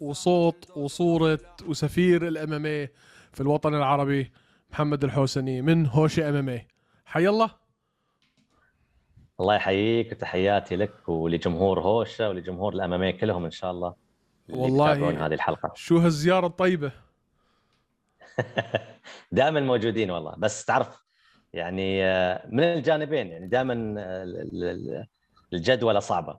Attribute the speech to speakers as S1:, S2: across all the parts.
S1: وصوت وصورة وسفير الإم إم اي في الوطن العربي محمد الحوسني من هوشي إم إم اي حي الله.
S2: الله يحييك وتحياتي لك ولجمهور هوشة ولجمهور الامامية كلهم إن شاء الله
S1: والله
S2: هذه الحلقة.
S1: شو هالزيارة الطيبة؟
S2: دائما موجودين والله. بس تعرف يعني آه، من الجانبين يعني دائما الجدولة صعبة.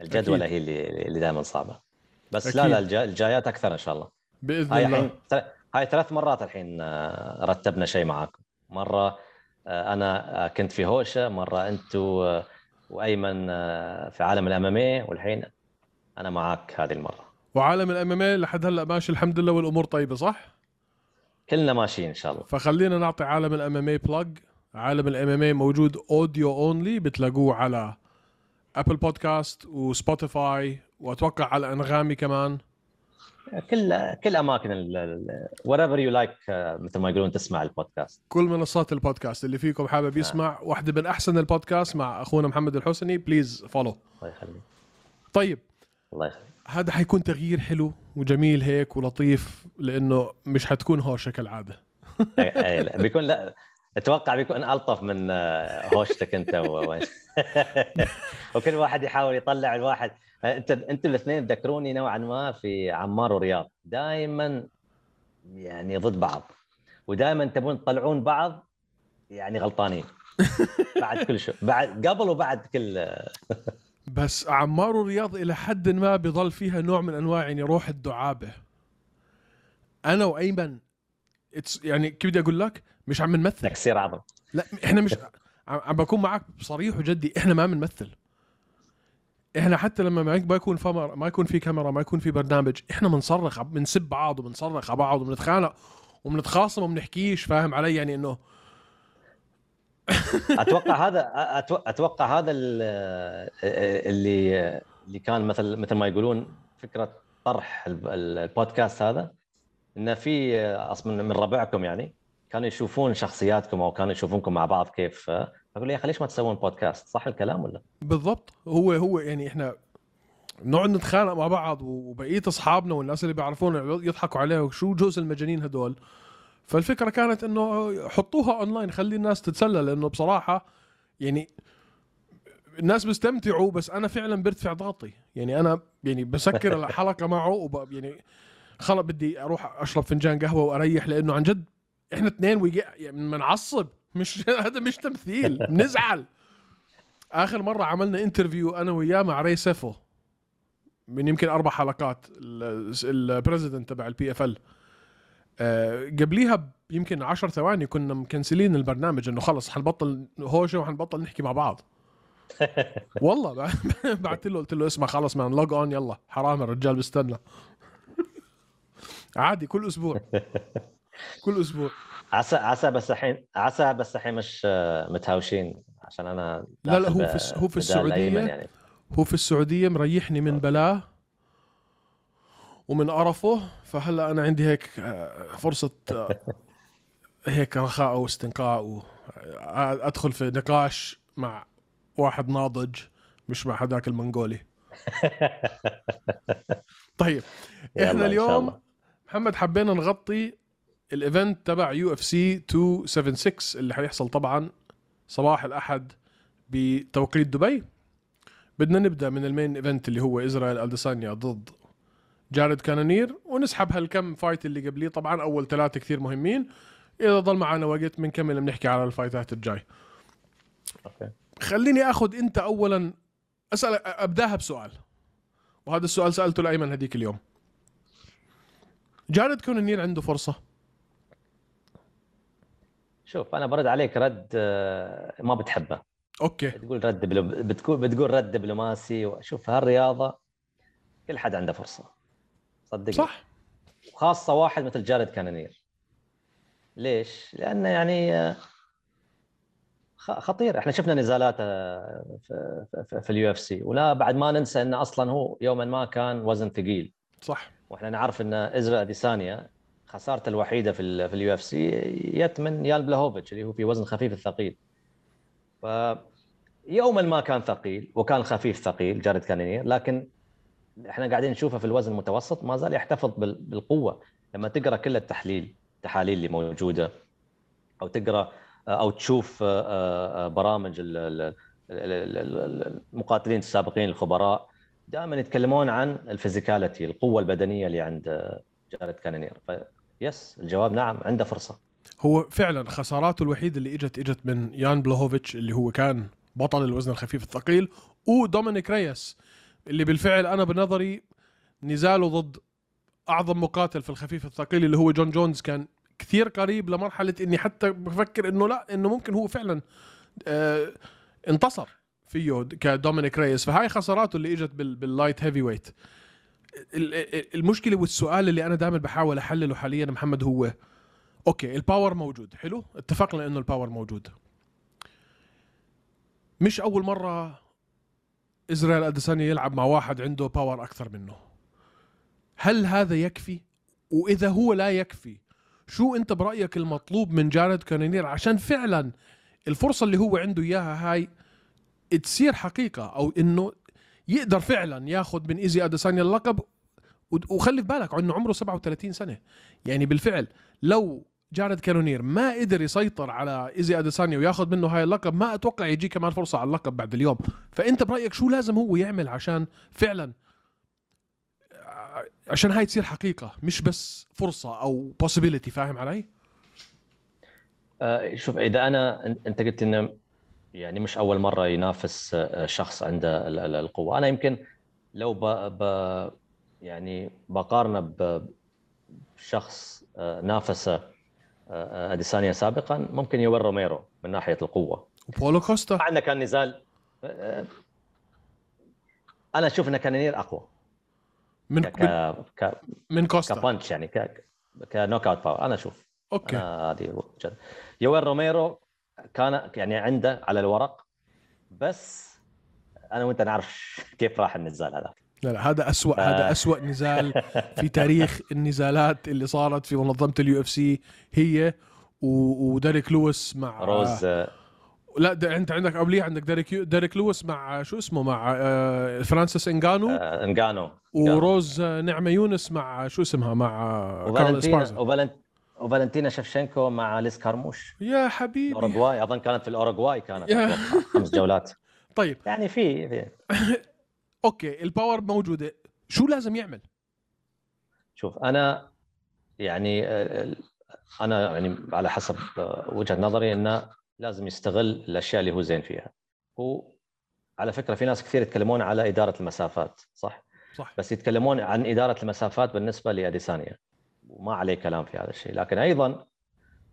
S2: الجدولة
S1: أكيد.
S2: هي اللي اللي دائما صعبة. بس
S1: أكيد.
S2: لا لا الجا- الجايات أكثر إن شاء الله.
S1: بإذن
S2: هاي
S1: الله.
S2: الحين ثل- هاي ثلاث مرات الحين آه، رتبنا شيء معاكم. مرة آه، أنا آه، كنت في هوشة مرة أنتم وأيمن في عالم ال MMA والحين أنا معاك هذه المرة.
S1: وعالم ال MMA لحد هلأ ماشي الحمد لله والأمور طيبة صح؟
S2: كلنا ماشيين إن شاء الله.
S1: فخلينا نعطي عالم ال MMA plug عالم ال MMA موجود audio only بتلاقوه على Apple Podcast و Spotify وأتوقع على أنغامي كمان.
S2: كل كل أماكن whatever you like آه، مثل ما يقولون تسمع البودكاست.
S1: كل منصات البودكاست اللي فيكم حابب يسمع واحدة من أحسن البودكاست مع أخونا محمد الحسني please follow
S2: الله يخليك.
S1: طيب.
S2: الله يخليك.
S1: هذا حيكون تغيير حلو وجميل هيك ولطيف لأنه مش حتكون هوشة كالعادة.
S2: أي، لا، بيكون لا أتوقع بيكون ألطف من آه، هوشتك أنت. و- وكل واحد يحاول يطلع الواحد. انت انت الاثنين تذكروني نوعا ما في عمار ورياض. دائما يعني ضد بعض. ودائما تبون تطلعون بعض يعني غلطانين. بعد كل شيء بعد قبل وبعد كل
S1: بس عمار ورياض إلى حد ما بضل فيها نوع من أنواع يعني روح الدعابة. أنا وأيمن يعني كيف بدي أقول لك؟ مش عم نمثل.
S2: تكسير عظم.
S1: لا إحنا مش عم عم بكون معك بصريح وجدي إحنا ما بنمثل. إحنا حتى لما ما يكون ما يكون في كاميرا ما يكون في برنامج إحنا بنصرخ بنسب بعض وبنصرخ على بعض وبنتخانق وبنتخاصم وبنحكيش فاهم علي؟ يعني إنه
S2: أتوقع هذا أتوقع هذا ال- اللي اللي كان مثل مثل ما يقولون فكرة طرح ال- ال- البودكاست هذا إنه في أصلا من ربعكم يعني كانوا يشوفون شخصياتكم أو كانوا يشوفونكم مع بعض كيف أقول يا أخي ليش ما تسوون بودكاست صح الكلام ولا؟
S1: بالضبط. هو هو يعني إحنا نقعد نتخانق مع بعض وبقية أصحابنا والناس اللي بيعرفونا يضحكوا عليها شو جوز المجانين هدول. فالفكرة كانت إنه حطوها اونلاين خلي الناس تتسلى لأنه بصراحة يعني الناس بيستمتعوا بس أنا فعلا برتفع ضغطي. يعني أنا يعني بسكر الحلقة معه وب يعني خلص بدي أروح أشرب فنجان قهوة وأريح لأنه عن جد إحنا اثنين يعني بنعصب. مش هذا مش تمثيل. بنزعل آخر مرة عملنا interview أنا وياه مع Ray Sefo. من يمكن أربع حلقات. ال president تبع ال PFL قبليها ب- يمكن 10 ثواني كنا مكنسلين البرنامج إنه خلص حنبطل هوشة وحنبطل نحكي مع بعض. والله بعثت له قلت له اسمع خلص مان لوج اون يلا. حرام الرجال بيستنى. عادي كل أسبوع. كل أسبوع.
S2: عسى عسى بس الحين عسى بس الحين مش آه، متهاوشين عشان أنا
S1: لا، لا، هو في هو في السعودية.
S2: يعني
S1: هو في السعودية مريحني من بلاه ومن قرفه فهلأ أنا عندي هيك آه، فرصة آه، هيك رخاء واستنقاء وادخل في نقاش مع واحد ناضج مش مع هذاك المنغولي طيب
S2: إحنا
S1: اليوم. محمد حبينا نغطي ال event تبع UFC 276 اللي حيحصل طبعا صباح الأحد بتوقيت دبي. بدنا نبدأ من ال main event اللي هو إسرائيل اديسانيا ضد جارد كانونير ونسحب هالكم fight اللي قبليه. طبعا أول ثلاثة كثير مهمين. إذا ضل معنا وقت بنكمل بنحكي على ال fightات الجاي.
S2: okay.
S1: خليني آخذ أنت اولا أسأل أبداها بسؤال. وهذا السؤال سألته لأيمن هذيك اليوم. جارد كانونير عنده فرصة.
S2: شوف أنا برد عليك رد آه، ما بتحبه.
S1: okay.
S2: بتقول رد دبلو... بتقول بتقول رد دبلوماسي شوف هالرياضة كل حد عنده فرصة. صدقني.
S1: صح.
S2: وخاصة واحد مثل جارد كانونير. ليش؟ لأنه يعني آه، خطير. إحنا شفنا نزالاته في, في, في ال UFC. ولا بعد ما ننسى إنه أصلا هو يوما ما كان وزن ثقيل.
S1: صح.
S2: وإحنا نعرف إن إسرائيل اديسانيا خسارته الوحيدة في في ال UFC جت من يان بلاهوفيتش اللي هو في وزن خفيف الثقيل. ف يوما ما كان ثقيل وكان خفيف ثقيل جارد كانينير لكن إحنا قاعدين نشوفه في الوزن المتوسط ما زال يحتفظ بال- بالقوة. لما تقرأ كل التحليل التحاليل اللي موجودة أو تقرأ أو تشوف آه، آه، برامج ال- ال- ال- ال- المقاتلين السابقين الخبراء دائما يتكلمون عن ال physicality القوة البدنية اللي عند جارد كانينير. yes الجواب نعم عنده فرصة.
S1: هو فعلا خساراته الوحيدة اللي إجت إجت من يان بلوهوفيتش اللي هو كان بطل الوزن الخفيف الثقيل ودومينيك ريس اللي بالفعل أنا بنظري نزاله ضد أعظم مقاتل في الخفيف الثقيل اللي هو جون جونز. كان كثير قريب لمرحلة إني حتى بفكر إنه لا إنه ممكن هو فعلا آه انتصر فيه كدومينيك ريس. فهاي خساراته اللي إجت بال بال light heavyweight المشكلة والسؤال اللي أنا دائما بحاول أحلله حاليا محمد هو okay ال power موجود حلو؟ اتفقنا إنه ال power موجود. مش أول مرة إسرائيل اديسانيا يلعب مع واحد عنده power أكثر منه. هل هذا يكفي؟ وإذا هو لا يكفي شو أنت برأيك المطلوب من جارد كانينير عشان فعلا الفرصة اللي هو عنده إياها هاي تصير حقيقة أو إنه يقدر فعلا ياخذ من إيزي أديسانيا اللقب. وخلي في بالك انه عمره 37 سنة. يعني بالفعل لو جارد كانونير ما قدر يسيطر على إيزي أديسانيا وياخذ منه هاي اللقب ما أتوقع يجي كمان فرصة على اللقب بعد اليوم. فأنت برأيك شو لازم هو يعمل عشان فعلا ع- عشان هاي تصير حقيقة مش بس فرصة أو possibility فاهم علي؟
S2: آه، شوف إذا أنا أنت قلت إنه يعني مش أول مرة ينافس آه، شخص عنده ال- ال- القوة. أنا يمكن لو ب... ب... يعني بقارنه بشخص آه، نافس آه، أديسانيا سابقا ممكن يوين روميرو من ناحية القوة.
S1: وبولو كوستا؟
S2: إنه كان نزال أنا أشوف ان كانينير أقوى.
S1: من
S2: ك... ك...
S1: من كوستا؟
S2: كبانش يعني ك... knockout power أنا
S1: أشوف.
S2: okay. هذه وجهة- يويل روميرو كان يعني عنده على الورق بس أنا وأنت نعرف كيف راح النزال هذا.
S1: لا لا هذا أسوأ
S2: ف-
S1: هذا أسوأ نزال في تاريخ النزالات اللي صارت في منظمة ال UFC هي و- وديريك لويس مع
S2: روز آه،
S1: لا ده أنت عندك قبليه عندك ديريك ديريك لويس مع شو اسمه؟ مع آه، فرانسيس انجانو
S2: انجانو
S1: وروز آه، نمايونس مع شو اسمها؟ مع كارلا
S2: وفالنتينا. وفالنتينا شفشنكو مع ليز كارموش.
S1: يا حبيبي.
S2: الاوروغواي أظن كانت في الأوروغواي كانت yeah. خمس جولات.
S1: طيب.
S2: يعني في في
S1: okay ال power موجودة. شو لازم يعمل؟
S2: شوف أنا يعني آه، أنا يعني على حسب آه، وجهة نظري انه لازم يستغل الأشياء اللي هو زين فيها. هو على فكرة في ناس كثير يتكلمون على إدارة المسافات صح؟
S1: صح.
S2: بس يتكلمون عن إدارة المسافات بالنسبة لأديسانيا. وما عليه كلام في هذا الشيء. لكن أيضا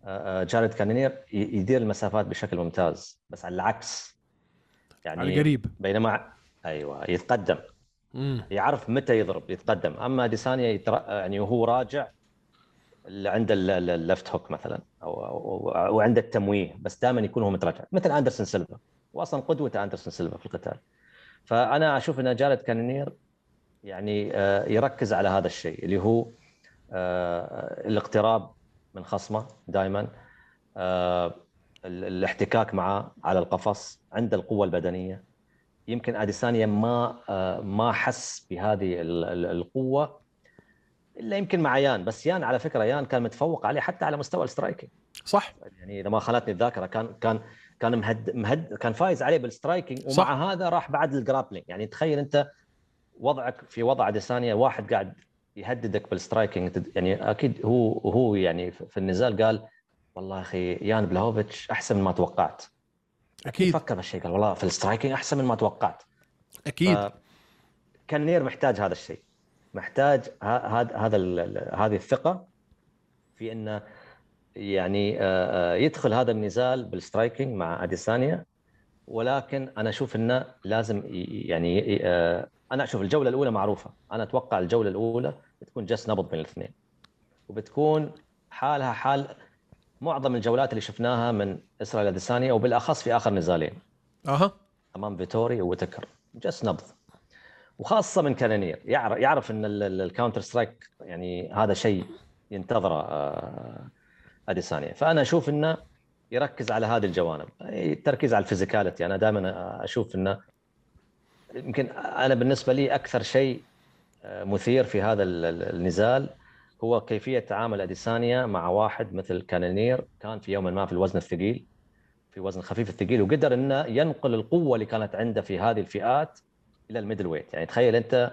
S2: آه، آه، جارد كانينير يدير المسافات بشكل ممتاز بس على العكس. يعني
S1: على القريب.
S2: بينما أيوه يتقدم.
S1: مم.
S2: يعرف متى يضرب يتقدم. أما ديسانيا يتر... يعني وهو راجع اللي عنده ال- ال- ال left hook مثلا أو عنده التمويه بس دائما يكون هو متراجع. مثل أندرسون سيلفا واصلا قدوة أندرسون سيلفا في القتال. فأنا أشوف إن جارد كانينير يعني آه، يركز على هذا الشيء اللي هو الاقتراب من خصمه دائما الاحتكاك معه على القفص عنده القوة البدنية. يمكن أديسانيا ما آه، ما حس بهذه ال- ال- القوة إلا يمكن مع يان. بس يان على فكرة يان كان متفوق عليه حتى على مستوى ال striking
S1: صح.
S2: يعني إذا ما خانتني الذاكرة كان كان كان مهد مهد كان فايز عليه بال striking ومع
S1: صح.
S2: هذا راح بعد ال grappling. يعني تخيل أنت وضعك في وضع أديسانيا واحد قاعد يهددك بال striking يعني أكيد هو هو يعني في النزال قال والله أخي يان بلاهوفيتش أحسن من ما توقعت.
S1: أكيد.
S2: فكر بالشيء قال والله في ال striking أحسن من ما توقعت.
S1: أكيد.
S2: ف- كانير محتاج هذا الشيء. محتاج هذا هذا هذه الثقة في إنه يعني يدخل هذا النزال بالسترايكنج مع أديسانيا. ولكن أنا أشوف إنه لازم يعني أنا أشوف الجولة الأولى معروفة. أنا أتوقع الجولة الأولى تكون جس نبض بين الاثنين. وبتكون حالها حال معظم الجولات اللي شفناها من إسرائيل اديسانيا وبالأخص في آخر نزالين.
S1: أها.
S2: أمام فيتوري وتكر جس نبض. وخاصة من كانونير يعرف يعرف إن ال- ال- الكاونتر سترايك يعني هذا شيء ينتظره آه، أديسانيا. فأنا أشوف إنه يركز على هذه الجوانب. التركيز على الفيزيكاليتي. أنا دائما أشوف إنه يمكن أنا بالنسبة لي أكثر شيء مثير في هذا ال- ال- النزال هو كيفية تعامل أديسانيا مع واحد مثل كانونير كان في يوم ما في الوزن الثقيل في وزن خفيف الثقيل وقدر إنه ينقل القوة اللي كانت عنده في هذه الفئات إلى ال middleweight. يعني تخيل أنت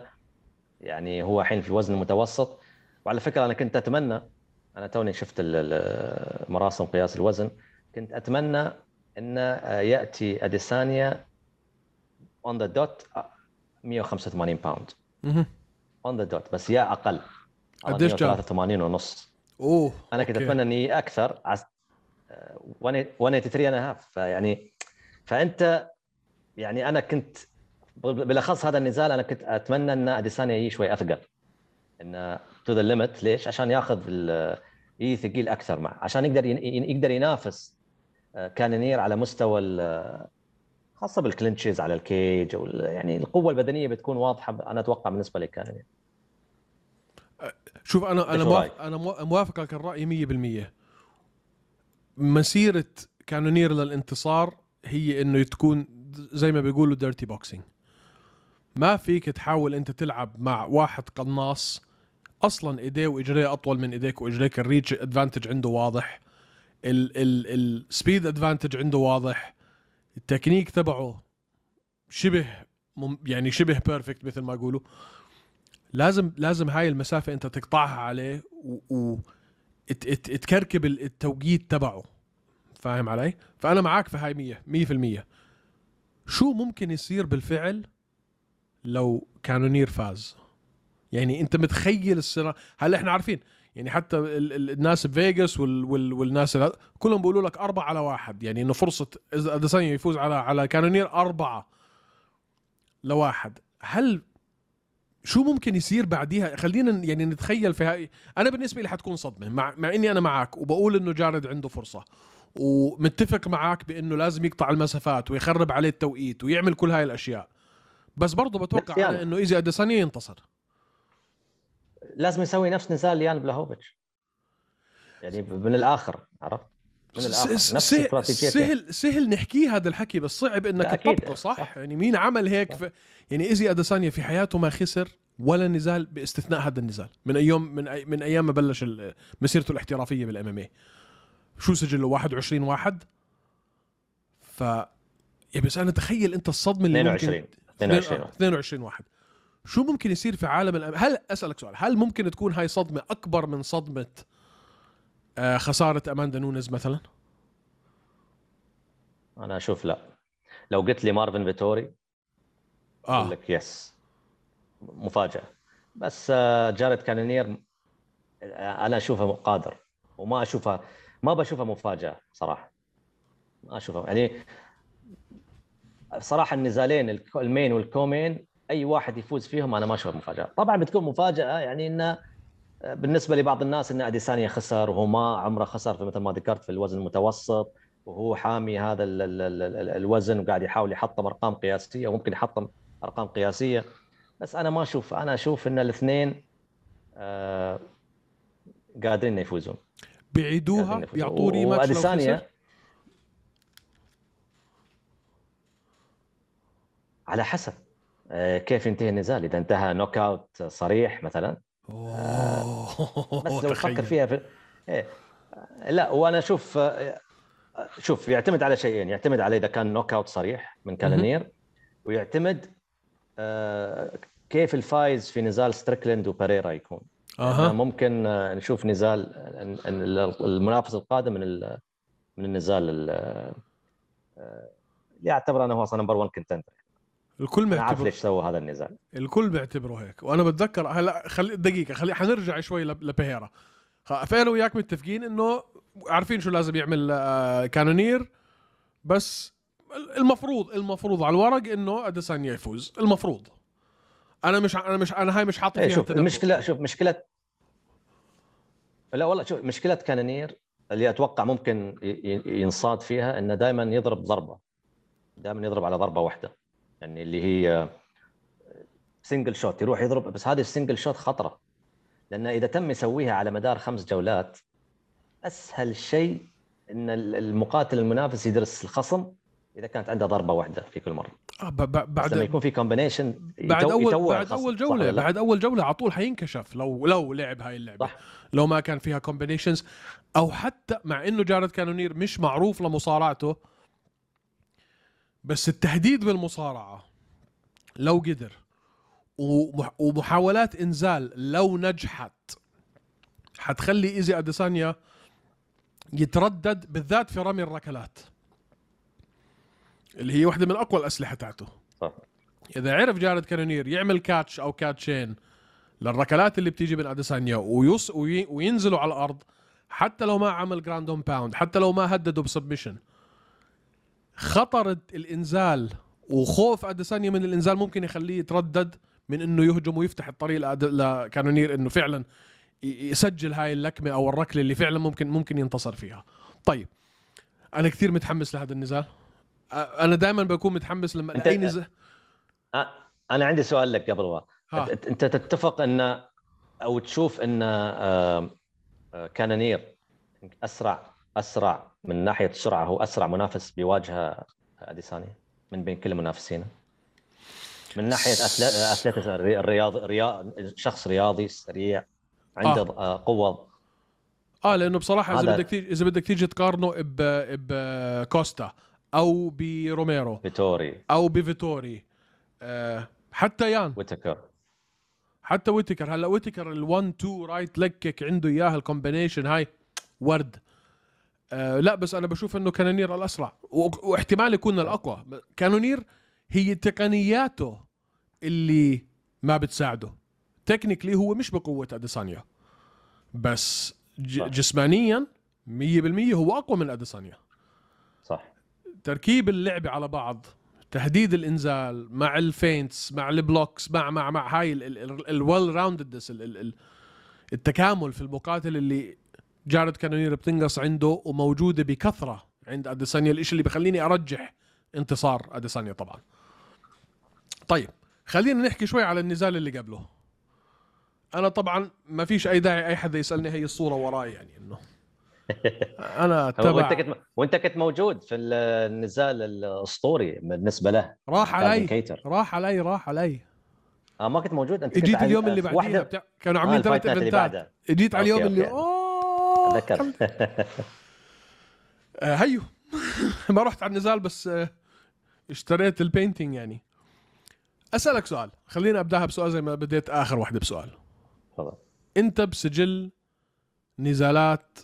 S2: يعني هو الحين في وزن المتوسط وعلى فكرة أنا كنت أتمنى أنا توني شفت مراسم قياس الوزن كنت أتمنى إن يأتي أديسانيا on the dot 185
S1: pound.
S2: on the dot بس يا أقل.
S1: قديش جاب؟
S2: 183 ونص.
S1: أوه
S2: أنا كنت. أتمنى إني أكثر عس... آه، 183 and a half فيعني فأنت يعني أنا كنت بالأخص هذا النزال أنا كنت أتمنى إن اديسانيا يجي شوي أثقل. انه to the limit ليش؟ عشان ياخذ يجي ثقيل أكثر معه. عشان يقدر يقدر ينافس آه، كانونير على مستوى خاصة بال clinches على ال cage أو يعني القوة البدنية بتكون واضحة أنا أتوقع بالنسبة لكانونير
S1: شوف أنا
S2: أنا
S1: موافق؟ أنا مو- موافقك الرأي 100% مسيرة كانونير للانتصار هي إنه تكون زي ما بيقولوا dirty boxing ما فيك تحاول أنت تلعب مع واحد قناص أصلا إيديه وإجريه أطول من إيديك وإجريك ال reach advantage عنده واضح. ال speed advantage عنده واضح. التكنيك تبعه شبه يعني شبه perfect مثل ما يقولوا. لازم لازم هاي المسافة انت تقطعها عليه و, و ات ات التوقيت تبعه. فاهم علي؟ فأنا معاك في هاي 100 100% شو ممكن يصير بالفعل لو كانونير فاز؟ يعني انت متخيل السنة هلا إحنا عارفين؟ يعني حتى ال ال الناس بفيغاس وال وال والناس ال- كلهم بيقولوا لك أربعة على واحد. يعني إنه فرصة إذا اديسانيا يفوز على على كانونير أربعة لواحد. هل شو ممكن يصير بعديها خلينا يعني نتخيل في هاي أنا بالنسبة لي حتكون صدمة مع, مع إني أنا معك وبقول إنه جارد عنده فرصة ومتفق معك بإنه لازم يقطع المسافات ويخرب عليه التوقيت ويعمل كل هاي الأشياء بس برضه بتوقع
S2: يعني.
S1: إنه ايزي اديسانيا ينتصر
S2: لازم يسوي نفس نزال يان بلاهوفيتش يعني من الآخر عرفت؟ من
S1: الآخر
S2: نفس
S1: سهل سهل سهل نحكي هذا الحكي بس صعب
S2: إنك.
S1: تطبقه صح؟,
S2: صح.
S1: يعني مين عمل هيك؟ في يعني إيزي أديسانيا في حياته ما خسر ولا نزال باستثناء هذا النزال. من أيام من أي من أيام ما بلش مسيرته الاحترافية بالام ام شو سجله 21 واحد ف يا بس أنا تخيل أنت الصدمة اللي
S2: 22
S1: ممكن
S2: 22
S1: آه، 22 واحد. شو ممكن يصير في عالم الأم... هل أسألك سؤال هل ممكن تكون هاي صدمة أكبر من صدمة آه خسارة أماندا نونز مثلا؟
S2: أنا أشوف لا. لو قلت لي مارفن فيتوري أقول
S1: آه
S2: لك yes مفاجأة. بس آه، جارد كانونير آه، أنا اشوفه قادر. وما أشوفها ما بشوفها مفاجأة صراحة. ما أشوفها. يعني صراحة النزالين ال main وال co-main أي واحد يفوز فيهم أنا ما أشوفها مفاجأة. طبعا بتكون مفاجأة يعني إنه بالنسبة لبعض الناس إن اديسانيا خسر وهو ما عمره خسر في مثل ما ذكرت في الوزن المتوسط وهو حامي هذا ال ال ال ال الوزن وقاعد يحاول يحطم أرقام قياسية وممكن يحطم أرقام قياسية. بس أنا ما أشوف أنا أشوف إن الاثنين آه قادرين يفوزون.
S1: بيعيدوها. بيعطوه ريماتش
S2: واديسانيا على حسب آه، كيف ينتهي النزال. إذا انتهى knockout صريح مثلا
S1: اوه
S2: بس لو
S1: تخيل.
S2: تفكر فيها في إيه. لا وأنا أشوف آه، شوف يعتمد على شيئين. يعتمد على إذا كان knockout صريح من كانونير ويعتمد آه، كيف الفايز في نزال ستريكلند وباريرا يكون.
S1: أها.
S2: ممكن آه، نشوف نزال ال- ال- المنافس القادم من من النزال ال- آه، اللي اعتبر أنا هو أصلا number 1 contender
S1: الكل
S2: أنا عارف ليش سوى هذا النزال
S1: الكل بيعتبره هيك. وأنا بتذكر هلا خلي دقيقة خلي حنرجع شوي لب- لبيريرا فأنا وياك متفقين إنه عارفين شو لازم يعمل آه، كانونير بس المفروض المفروض على الورق إنه اديسانيا يفوز. المفروض. أنا مش أنا مش أنا هاي مش حاطط
S2: إيه
S1: فيها
S2: شوف. المشكلة شوف مشكله لا والله شوف مشكلة كانونير اللي أتوقع ممكن ينصاد فيها إنه دائما يضرب ضربة. دائما يضرب على ضربة واحدة. يعني اللي هي single shot يروح يضرب بس هذه ال single shot خطرة. لأن إذا تم يسويها على مدار خمس جولات أسهل شيء إن ال- المقاتل المنافس يدرس الخصم إذا كانت عنده ضربة واحدة في كل مرة.
S1: آه
S2: بعد لما
S1: بعد
S2: يكون في combination
S1: بعد اول بعد أول جولة بعد أول جولة على طول حينكشف لو لو لعب هاي اللعبة.
S2: صح.
S1: لو ما كان فيها combinations أو حتى مع إنه جارد كانونير مش معروف لمصارعته بس التهديد بالمصارعة لو قدر ومح- ومحاولات إنزال لو نجحت حتخلي إيزي أديسانيا يتردد بالذات في رمي الركلات اللي هي واحدة من أقوى الأسلحة تاعته.
S2: صح.
S1: إذا عرف جارد كانونير يعمل catch أو catchين للركلات اللي بتيجي من أديسانيا وينزلوا على الأرض حتى لو ما عمل ground and pound حتى لو ما هددوا ب submission خطر الإنزال وخوف أديسانيا من الإنزال ممكن يخليه يتردد من إنه يهجم ويفتح الطريق لكانونير إنه فعلا يسجل هاي اللكمة أو الركلة اللي فعلا ممكن ممكن ينتصر فيها. طيب أنا كثير متحمس لهذا النزال. أنا دائما بكون متحمس لما
S2: أنت-
S1: أي نزال
S2: أنا عندي سؤال لك قبل. أنت- أنت تتفق إن أو تشوف إن آه، آه، كانونير أسرع أسرع من ناحية السرعة هو أسرع منافس بيواجهه اديسانيا من بين كل منافسينه؟ من ناحية اثليتس الرياض رياض شخص رياضي سريع عنده آه.
S1: قوة. آه لأنه بصراحة
S2: إذا
S1: بدك إذا بدك تيجي تقارنه ب بكوستا أو بروميرو
S2: فيتوري.
S1: أو بفيتوري. آه حتى يان.
S2: ويتكر
S1: حتى ويتكر هلا ويتكر ال1 2 right leg kick عنده إياها ال combination هاي ورد. آه لا بس أنا بشوف إنه كانونير الأسرع. و- واحتمال يكون الأقوى. كانونير هي تقنياته اللي ما بتساعده. technically هو مش بقوة أديسانيا. بس. جسمانيا 100% هو أقوى من أديسانيا.
S2: صح.
S1: تركيب اللعبة على بعض تهديد الإنزال مع ال feints مع ال blocks مع مع مع هاي ال well-roundedness التكامل في المقاتل اللي جارد كانونير بتنقص عنده وموجودة بكثرة عند أديسانيا الشيء اللي بخليني أرجح انتصار أديسانيا طبعا. طيب خلينا نحكي شوي على النزال اللي قبله. أنا طبعا ما فيش أي داعي أي حدا يسألني هي الصورة وراي يعني إنه. أنا
S2: وأنت
S1: تبع
S2: كنت وأنت كنت موجود في النزال الأسطوري بالنسبة له.
S1: راح علي.
S2: كيتر.
S1: راح علي راح علي.
S2: آه ما كنت موجود.
S1: أنت
S2: إجيت
S1: اليوم اللي
S2: في
S1: بعديها بتاع... كانوا
S2: آه
S1: عاملين ثلاث event
S2: ات.
S1: إجيت على اليوم اللي. أوه
S2: اتذكر
S1: آه هيو. ما رحت على النزال بس آه اشتريت ال painting يعني. أسألك سؤال. خليني أبدأها بسؤال زي ما بديت آخر واحدة بسؤال.
S2: تفضل.
S1: أنت بسجل نزالات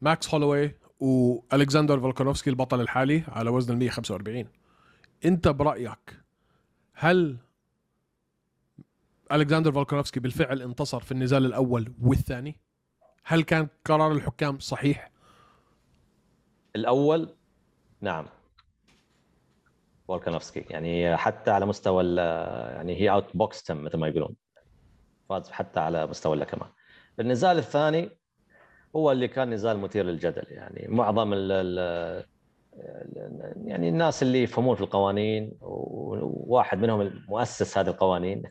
S1: ماكس هولوي وألكسندر فولكانوفسكي البطل الحالي على وزن ال 145 أنت برأيك هل ألكسندر فولكانوفسكي بالفعل انتصر في النزال الأول والثاني؟ هل كان قرار الحكام صحيح؟
S2: الأول نعم. فولكانوفسكي يعني حتى على مستوى يعني he outbox مثل ما يقولون. فاز حتى على مستوى اللكمة النزال الثاني هو اللي كان نزال مثير للجدل. يعني معظم ال ال يعني الناس اللي يفهمون في القوانين وواحد منهم مؤسس هذه القوانين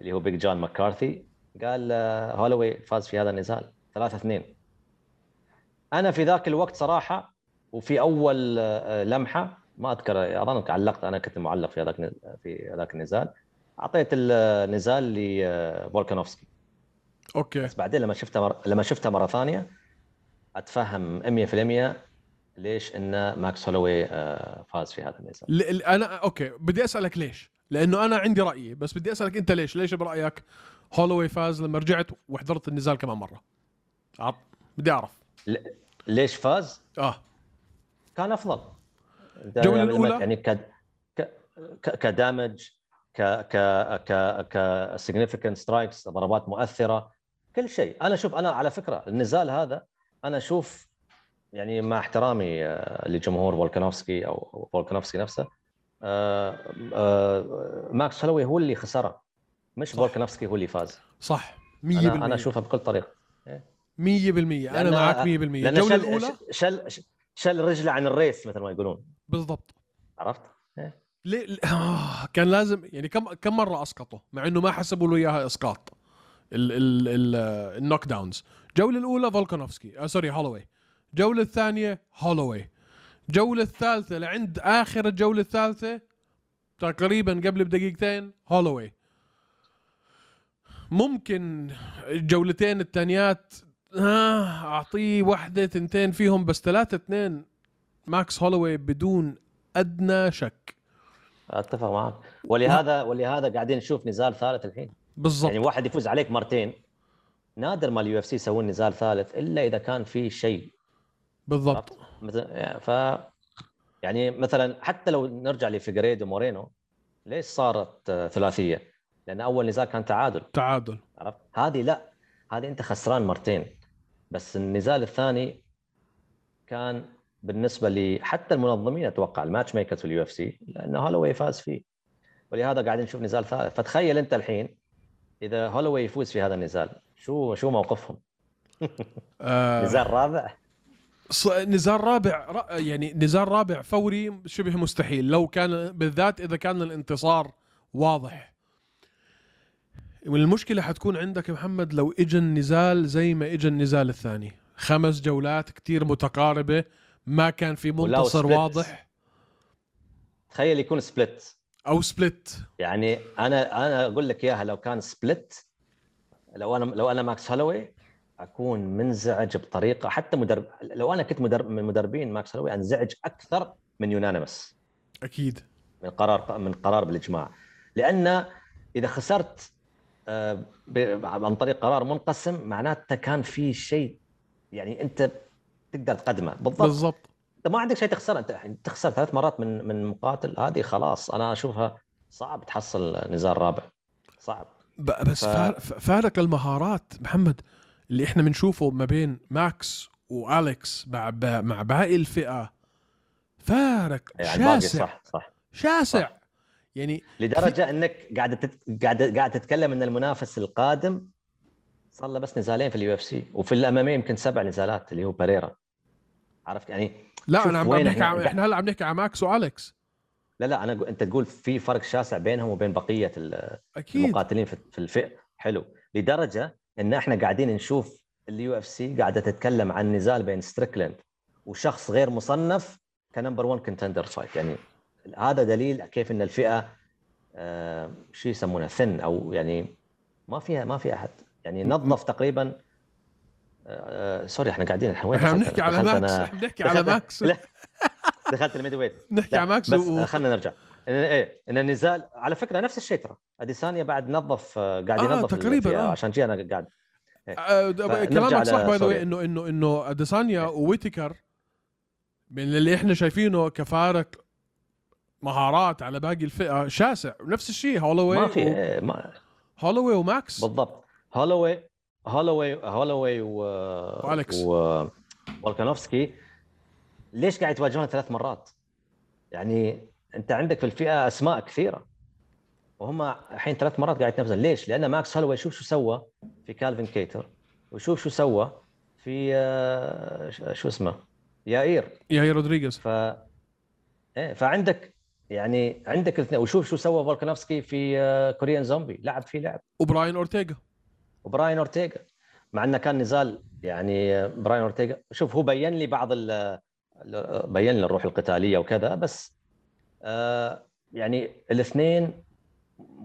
S2: اللي هو بيج جون مكارثي قال هولوي فاز في هذا النزال. 3 2 أنا في ذاك الوقت صراحة وفي أول آه، لمحة ما أذكر اظنك علقت أنا كنت معلق في هذاك في هذاك النزال أعطيت النزال لفولكانوفسكي
S1: أوكي
S2: بس بعدين لما شفتها مر... لما شفتها مرة ثانية أتفهم 100% ليش إن ماكس هولوي آه، فاز في هذا النزال
S1: ل- أنا أوكي بدي أسألك ليش؟ لأنه أنا عندي رأيي بس بدي أسألك أنت ليش؟ ليش برأيك هولوي فاز لما رجعت وحضرت النزال كمان مرة؟ عط... بدي أعرف.
S2: ل... ليش فاز؟
S1: آه.
S2: كان أفضل.
S1: الجولة الأولى؟
S2: يعني ك ك ك damage ك ك ك ك significant strikes ضربات مؤثرة كل شيء. أنا شوف أنا على فكرة النزال هذا أنا أشوف يعني مع احترامي آه، لجمهور فولكانوفسكي أو أو فولكانوفسكي نفسه آه، آه، ماكس هولوي هو اللي خسره. مش. فولكانوفسكي هو اللي فاز.
S1: صح. 100%
S2: أنا أنا اشوفها بكل طريقة.
S1: 100%
S2: أنا
S1: معك 100%
S2: لأن
S1: الجولة
S2: شل
S1: الأولى
S2: شل شل رجله عن الريس مثل ما يقولون.
S1: بالضبط.
S2: عرفت؟
S1: ليه؟ ليه- آه كان لازم يعني كم كم مرة أسقطه؟ مع إنه ما حسبوا له إياها إسقاط. ال ال ال ال knockdowns الجوله الأولى فولكانوفسكي. آه sorry هولوي. الجوله الثانية هولوي. الجوله الثالثة لعند آخر الجولة الثالثة تقريبا قبل بدقيقتين هولوي. ممكن الجولتين الثانيات آه أعطيه واحدة تنتين فيهم بس ثلاثة اثنين ماكس هولوي بدون أدنى شك.
S2: أتفق معك ولهذا ولهذا قاعدين نشوف نزال ثالث الحين.
S1: بالضبط.
S2: يعني واحد يفوز عليك مرتين. نادر ما ال UFC يسوون نزال ثالث إلا إذا كان في شيء.
S1: بالضبط.
S2: مثل يعني ف يعني مثلا حتى لو نرجع لفيجريدو مورينو ليش صارت ثلاثية؟ لأن أول نزال كان تعادل.
S1: تعادل.
S2: عرفت؟ هذه لا. هذه أنت خسران مرتين. بس النزال الثاني كان بالنسبة لي حتى المنظمين أتوقع ال matchmakers في ال UFC لأنه هولوي فاز فيه. ولهذا قاعدين نشوف نزال ثالث. فتخيل أنت الحين إذا هولوي يفوز في هذا النزال شو شو موقفهم؟
S1: آه.
S2: نزال رابع.
S1: نزال رابع يعني نزال رابع فوري شبه مستحيل. لو كان بالذات إذا كان الانتصار واضح. والمشكلة حتكون عندك يا محمد لو اجى النزال زي ما اجى النزال الثاني. خمس جولات كتير متقاربة ما كان في منتصر. واضح.
S2: تخيل يكون split
S1: أو split
S2: يعني أنا أنا أقول لك إياها لو كان split لو أنا لو أنا ماكس هولوي أكون منزعج بطريقة حتى مدرب لو أنا كنت مدرب من مدربين ماكس هولوي أنزعج أكثر من unanimous
S1: أكيد.
S2: من قرار من قرار بالإجماع. لأن إذا خسرت عن طريق قرار منقسم معناته كان في شيء يعني أنت تقدر تقدمه. بالضبط.
S1: بالضبط.
S2: أنت ما عندك شيء تخسره أنت الحين تخسر ثلاث مرات من من مقاتل هذه خلاص أنا أشوفها صعب تحصل نزال رابع. صعب.
S1: بس
S2: ف-
S1: فار- ف... فارق المهارات محمد اللي إحنا بنشوفه ما بين ماكس والكس مع. مع باقي الفئة. فارق.
S2: يعني
S1: شاسع
S2: صح صح.
S1: شاسع.
S2: صح.
S1: يعني
S2: لدرجة إنك قاعد تت... قاعد قاعد تتكلم إن المنافس القادم صار له بس نزالين في ال UFC وفي ال MMA يمكن سبع نزالات اللي هو باريرا عرفت؟ يعني
S1: لا أنا عم بحكي.
S2: إحنا
S1: هلا عم نحكي عن ماكس والكس
S2: لا لا أنا أنت تقول في فرق شاسع بينهم وبين بقية ال-
S1: أكيد.
S2: المقاتلين في في الفئة. حلو. لدرجة إن إحنا قاعدين نشوف ال UFC قاعدة تتكلم عن نزال بين ستريكلاند وشخص غير مصنف ك number 1 contender fight. يعني هذا دليل كيف إن الفئة آه شو يسمونها thin أو يعني ما فيها ما في أحد. يعني نظف تقريبا آه sorry إحنا قاعدين الحين وين؟
S1: إحنا عم
S2: دخلت
S1: نحكي
S2: أنا؟
S1: على ماكس إحنا بنحكي على ماكس.
S2: دخلت ال middleweight.
S1: نحكي على ماكس
S2: بس
S1: و...
S2: خلينا نرجع. إيه إن النزال على فكرة نفس الشيء ترى. اديسانيا بعد نظف آه، قاعد
S1: آه،
S2: ينظف
S1: تقريباً،
S2: الفئة،
S1: آه.
S2: عشان جي أنا قاعد
S1: آه، د-
S2: فنرجع
S1: كلامك صح by
S2: the.
S1: انه انه إنه اديسانيا وويتكر من اللي إحنا شايفينه كفارق مهارات على باقي الفئه شاسع. نفس الشيء هولوي
S2: ما في
S1: و...
S2: إيه، ما
S1: هولوي وماكس.
S2: بالضبط. هولوي هولوي هولوي و
S1: وأليكس.
S2: و فولكانوفسكي ليش قاعد يتواجهون ثلاث مرات؟ يعني انت عندك في الفئة أسماء كثيرة وهم الحين ثلاث مرات قاعد يتنافسون. ليش؟ لأن ماكس هولوي شوف شو سوى في كالفين كيتر وشوف شو سوى في آه، شو اسمه؟ يائير.
S1: ياي رودريغيز.
S2: ف إيه فعندك يعني عندك الاثنين. وشوف شو سوى فولكانوفسكي في آه، كوريان زومبي لعب فيه لعب.
S1: وبراين أورتيغا.
S2: وبراين أورتيغا. مع إنه كان نزال يعني براين أورتيغا. شوف هو بين لي بعض ال بين لي الروح القتالية وكذا بس آه يعني الاثنين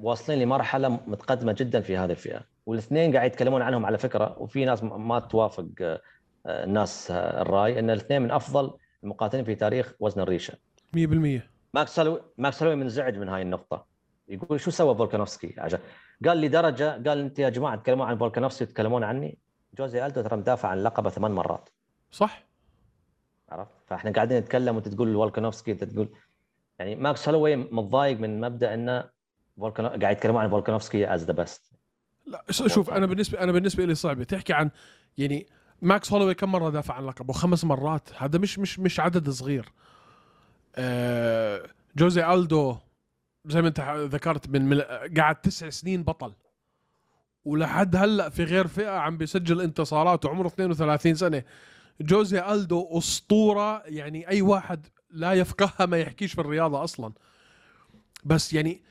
S2: واصلين لمرحلة متقدمة جدا في هذه الفئة. والاثنين قاعد يتكلمون عنهم على فكرة وفي ناس ما توافق آه، الناس آه، الرأي إن الاثنين من أفضل المقاتلين في تاريخ وزن الريشة.
S1: 100%
S2: ماكس هالوي ماكس هالوي منزعج من هاي النقطة. يقول شو سوى فولكانوفسكي؟ عشان قال لي درجة قال أنت يا جماعة تتكلمون عن فولكانوفسكي تتكلمون عني؟ جوزي ألدو ترى مدافع عن لقبه ثمان مرات.
S1: صح.
S2: عرفت؟ فإحنا قاعدين نتكلم وانت تقول فولكانوفسكي انت تقول يعني ماكس هالوي متضايق من مبدأ انه فولكانو... قاعد يتكلمون عن فولكانوفسكي is the best
S1: لا شوف أنا بالنسبة أنا بالنسبة لي صعبه تحكي عن يعني ماكس هولوي كم مرة دافع عن لقبه؟ خمس مرات. هذا مش مش مش عدد صغير. جوزي ألدو زي ما انت ذكرت من, من قعد تسع سنين بطل. ولحد هلأ في غير فئة عم بيسجل انتصارات وعمره 32 سنة. جوزي ألدو أسطورة يعني أي واحد لا يفقهها ما يحكيش في الرياضة أصلا. بس يعني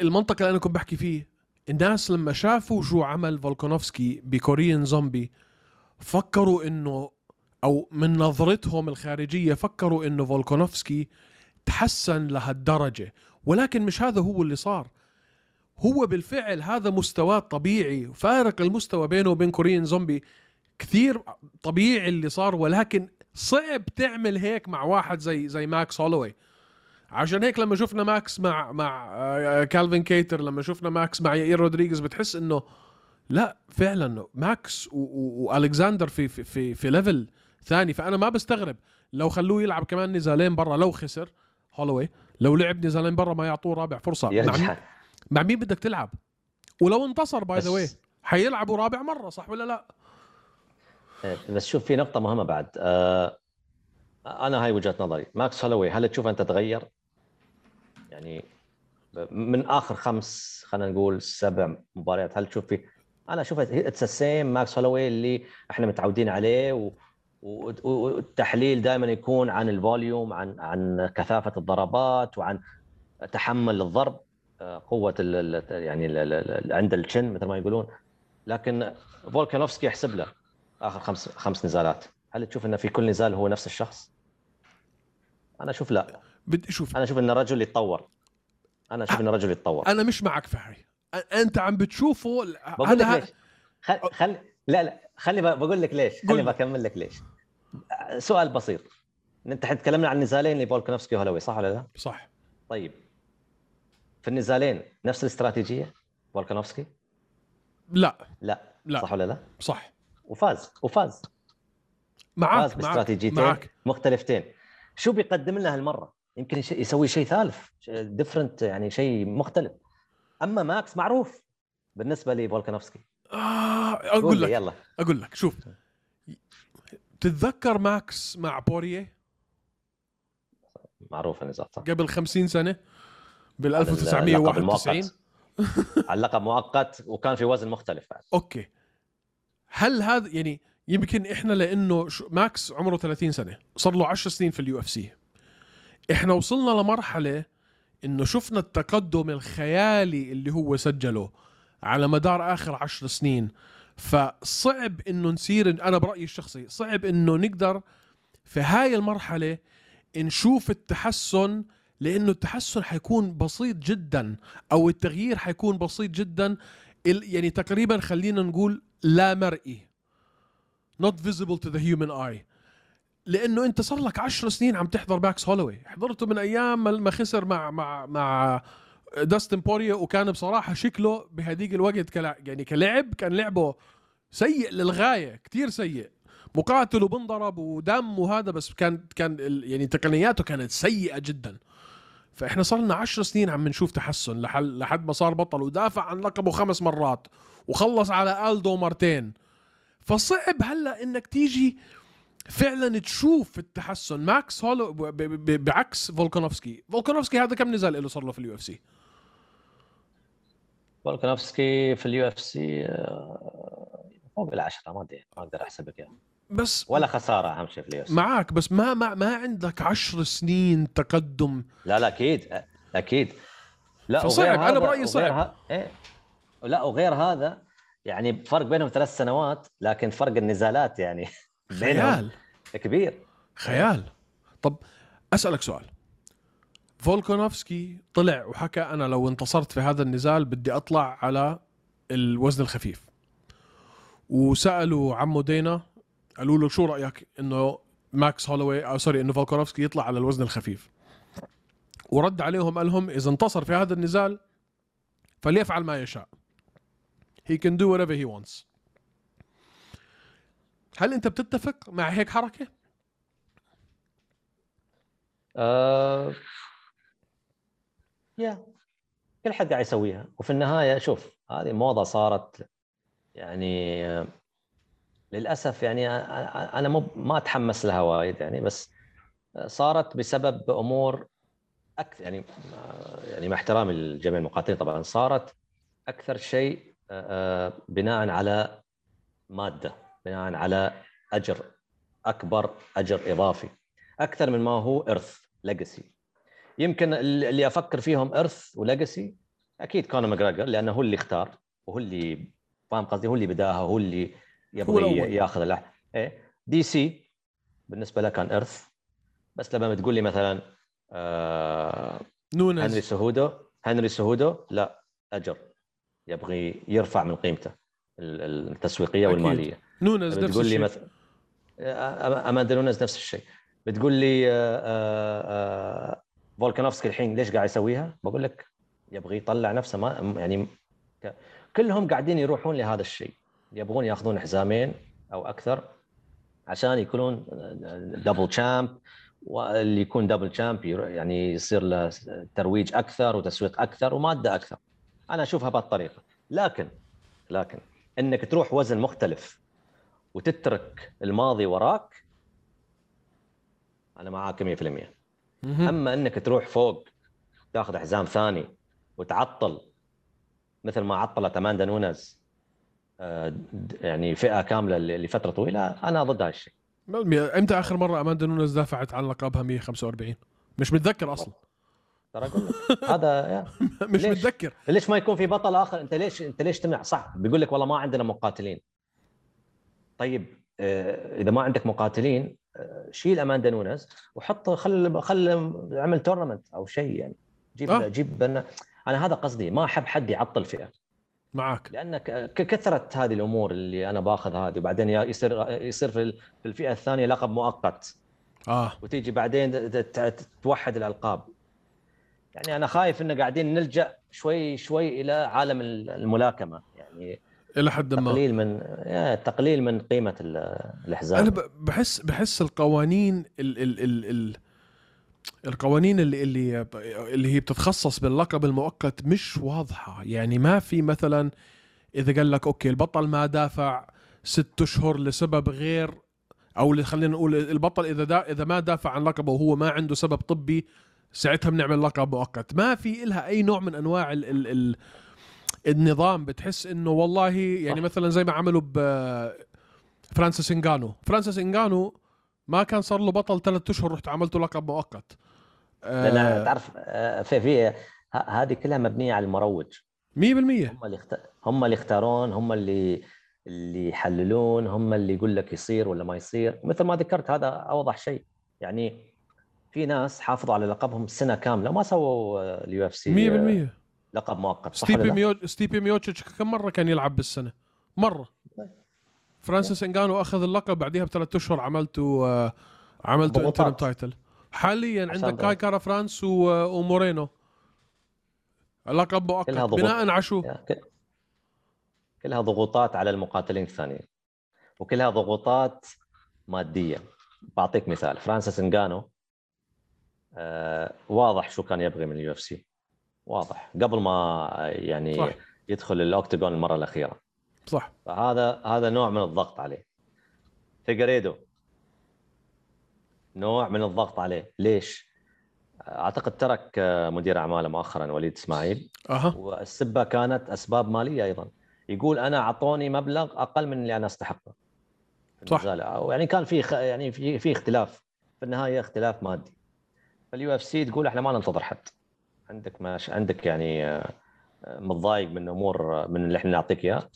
S1: المنطق اللي أنا كنت بحكي فيه الناس لما شافوا شو عمل فولكانوفسكي بكوريين زومبي فكروا إنه أو من نظرتهم الخارجية فكروا إنه فولكانوفسكي تحسن لهالدرجة ولكن مش هذا هو اللي صار. هو بالفعل هذا مستواه الطبيعي فارق المستوى بينه وبين كوريين زومبي كثير طبيعي اللي صار ولكن صعب تعمل هيك مع واحد زي زي ماكس هولوي. عشان هيك لما شفنا ماكس مع مع آه، كالفين كيتر لما شفنا ماكس مع يائير رودريغيز بتحس إنه لا فعلا ماكس وألكساندر في في في, في level ثاني فأنا ما بستغرب. لو خلوه يلعب كمان نزالين برا لو خسر هولوي. لو لعب نزالين برا ما يعطوه رابع فرصة. مع مين, مع مين بدك تلعب؟ ولو انتصر by the way حيلعبوا رابع مرة صح ولا لا؟
S2: إيه، بس شوف في نقطة مهمة بعد. آه أنا هاي وجهة نظري. ماكس هولوي هل تشوف أنت تغير؟ يعني من آخر خمس خلينا نقول سبع مباريات هل تشوف في؟ أنا أشوف it's same ماكس هولوي اللي إحنا متعودين عليه و... والتحليل دائما يكون عن ال volume عن عن كثافة الضربات وعن تحمل الضرب آه، قوة ال يعني ال عند الشن مثل ما يقولون. لكن فولكانوفسكي يحسب له آخر خمس خمس نزالات. هل تشوف إنه في كل نزال هو نفس الشخص؟ أنا أشوف لا.
S1: بدي أشوف.
S2: أنا أشوف انه رجل يتطور. أنا أشوف انه رجل يتطور.
S1: أنا مش معك في هاي. أنت عم بتشوفه.
S2: ليش؟ خل... خل... لا لا خلي بقول لك ليش. خلي بكمل لك ليش. سؤال بسيط. انت تكلمنا عن نزالين لفولكنوفسكي وهولوي صح ولا لا؟
S1: صح.
S2: طيب. في النزالين نفس الاستراتيجية فولكنوفسكي؟
S1: لا.
S2: لا. لا. صح ولا لا؟
S1: صح.
S2: وفاز. وفاز.
S1: معاك
S2: فاز باستراتيجيتين معاك. مختلفتين. شو بيقدم لنا هالمرة؟ يمكن يسوي شيء ثالث different يعني شيء مختلف. أما ماكس معروف بالنسبة لفولكانوفسكي
S1: آه أقول لك.
S2: يلا.
S1: أقول لك. شوف تتذكر ماكس مع بوارييه
S2: معروف النزال صح
S1: قبل 50 سنة؟ بال 1991
S2: على اللقب مؤقت وكان في وزن مختلف. بعد
S1: أوكي. هل هذا يعني يمكن إحنا لأنه ماكس عمره 30 سنة. صار له 10 سنين في ال UFC. إحنا وصلنا لمرحلة إنه شفنا التقدم الخيالي اللي هو سجله على مدار آخر عشر سنين. فصعب إنه نصير أنا برأيي الشخصي صعب إنه نقدر في هاي المرحلة نشوف التحسن لأنه التحسن حيكون بسيط جدا أو التغيير حيكون بسيط جدا يعني تقريبا خلينا نقول لا مرئي not visible to the human eye. لأنه أنت صار لك 10 سنين عم تحضر باكس هولوي حضرته من أيام ما خسر مع مع مع داستن بوريا وكان بصراحة شكله بهديك الوقت كلا يعني كلعب كان لعبه سيء للغاية كتير سيء. مقاتل وبنضرب ودم وهذا بس كان كان يعني تقنياته كانت سيئة جدا. فإحنا صار لنا 10 سنين عم نشوف تحسن لحد لحد ما صار بطل ودافع عن لقبه خمس مرات وخلص على ألدو مرتين. فصعب هلأ إنك تيجي فعلا تشوف التحسن. ماكس هولوي بعكس فولكانوفسكي فولكانوفسكي هذا كم نزال له صار له في ال UFC؟
S2: فولكانوفسكي في ال UFC فوق العشرة ما أدري ما أقدر احسب لك
S1: بس
S2: ولا خسارة أهم شيء في ال UFC.
S1: معك بس ما ما, ما عندك عشر سنين تقدم.
S2: لا لا أكيد أكيد.
S1: لا فصعب أنا برأيي صعب.
S2: إيه؟ لا وغير هذا يعني فرق بينهم ثلاث سنوات لكن فرق النزالات يعني
S1: خيال.
S2: كبير.
S1: خيال. طب أسألك سؤال. فولكانوفسكي طلع وحكى أنا لو انتصرت في هذا النزال بدي أطلع على الوزن الخفيف. وسألوا عمو دانا قالوا له شو رأيك إنه ماكس هولوي أو sorry إنه فولكانوفسكي يطلع على الوزن الخفيف؟ ورد عليهم قال لهم إذا انتصر في هذا النزال فليفعل ما يشاء. He can do whatever he wants. هل أنت بتتفق مع هيك حركة؟
S2: آه... يا كل حد قاعد يسويها. وفي النهاية شوف هذه موضة صارت يعني للأسف يعني أنا مو ما أتحمس لها وايد يعني بس صارت بسبب أمور أكثر يعني يعني مع احترامي لجميع المقاتلين طبعا صارت أكثر شيء آه، بناء على مادة بناء على أجر أكبر أجر إضافي. أكثر من ما هو إرث legacy يمكن اللي أفكر فيهم ارث و legacy أكيد كونر ماجريجر لأنه هو اللي اختار وهو اللي فاهم قصدي؟ هو اللي بداها هو اللي. يبغى ياخذ اللح إيه؟ DC بالنسبة له كان ارث بس لما تقول لي مثلا آه هنري
S1: نونز
S2: سيهودو هنري سيهودو لا أجر. يبغي يرفع من قيمته ال- ال- التسويقية
S1: أكيد.
S2: والمالية.
S1: نونز نفس الشيء.
S2: مثلا اماندا نونز نفس الشيء. بتقول لي آه، آه، آه، فولكانوفسكي الحين ليش قاعد يسويها؟ بقول لك يبغى يطلع نفسه ما يعني ك- كلهم قاعدين يروحون لهذا الشيء يبغون ياخذون حزامين أو أكثر عشان يكونون double champ واللي يكون double champ يعني يصير له ترويج أكثر وتسويق أكثر ومادة أكثر أنا أشوفها بهالطريقه لكن لكن إنك تروح وزن مختلف وتترك الماضي وراك أنا معاك 100%
S1: مهم.
S2: أما إنك تروح فوق تاخذ حزام ثاني وتعطل مثل ما عطلت اماندا نونز آه، يعني فئة كاملة لفترة طويلة أنا ضد هالشيء
S1: إمتى آخر مرة اماندا نونز دافعت عن لقبها 145 مش متذكر أصلا.
S2: ترى أقول لك هذا.
S1: مش
S2: ليش؟
S1: متذكر.
S2: ليش ما يكون في بطل آخر؟ أنت ليش أنت ليش تمنع؟ صح بيقول لك والله ما عندنا مقاتلين. طيب آه، إذا ما عندك مقاتلين شيل أماندا نونز وحط خل خل اعمل تورنمنت أو شيء يعني. جيب.
S1: آه.
S2: جيب أنا أنا هذا قصدي ما أحب حد يعطل فئه
S1: معك
S2: لأن كثره هذه الأمور اللي أنا باخذ هذه وبعدين يصير يصير في ال- في الفئة الثانية لقب مؤقت.
S1: آه.
S2: وتيجي بعدين توحد الألقاب. يعني أنا خايف إن قاعدين نلجأ شوي شوي إلى عالم الملاكمة. يعني
S1: إلى حد ما.
S2: تقليل من تقليل من قيمة ال- الحزام
S1: أنا بحس بحس القوانين ال ال ال ال القوانين اللي اللي اللي هي بتتخصص باللقب المؤقت مش واضحة. يعني ما في مثلا إذا قال لك أوكي البطل ما دافع ست أشهر لسبب غير أو اللي خلينا نقول البطل إذا دا إذا ما دافع عن لقبه وهو ما عنده سبب طبي ساعتها بنعمل لقب مؤقت. ما في إلها أي نوع من أنواع ال ال ال النظام بتحس إنه والله يعني
S2: صح.
S1: مثلا زي ما عملوا ب فرانسيس إنغانو. فرانسيس إنغانو ما كان صار له بطل ثلاثة أشهر رحت عملته لقب مؤقت.
S2: لأن
S1: آه
S2: تعرف آه، في في هذه كلها مبنية على المروج.
S1: 100%
S2: هم اللي اخت... هم اللي يختارون هم اللي اللي يحللون هم اللي يقول لك يصير ولا ما يصير. مثل ما ذكرت هذا أوضح شيء. يعني في ناس حافظوا على لقبهم سنة كاملة ما سووا ال UFC
S1: 100%
S2: لقب مؤقت
S1: ستيبي؟ ميو ستيبي ميوتشيتش كم مرة كان يلعب بالسنة؟ مرة فرانسيس إنغانو أخذ اللقب بعديها بثلاث أشهر عملته آه، عملته. interim title حاليا عندك. كاي كارا فرانس و- ومورينو لقب مؤقت. بناء على شو؟
S2: كلها ضغوطات على المقاتلين الثانيين وكلها ضغوطات مادية بعطيك مثال فرانسيس إنغانو آه واضح شو كان يبغي من ال UFC واضح. قبل ما يعني
S1: صح.
S2: يدخل ال Octagon المرة الأخيرة.
S1: صح.
S2: فهذا هذا نوع من الضغط عليه. فيجريدو نوع من الضغط عليه. ليش؟ أعتقد ترك آه، مدير أعماله مؤخرا وليد إسماعيل.
S1: أها.
S2: والسبة كانت أسباب مالية أيضا. يقول أنا أعطوني مبلغ أقل من اللي أنا أستحقه.
S1: صح.
S2: يعني كان في خ... يعني في في اختلاف. في النهاية اختلاف مادي. فال UFC تقول إحنا ما ننتظر حد. عندك ماش عندك يعني آه، متضايق من أمور آه، من اللي إحنا نعطيك إياه.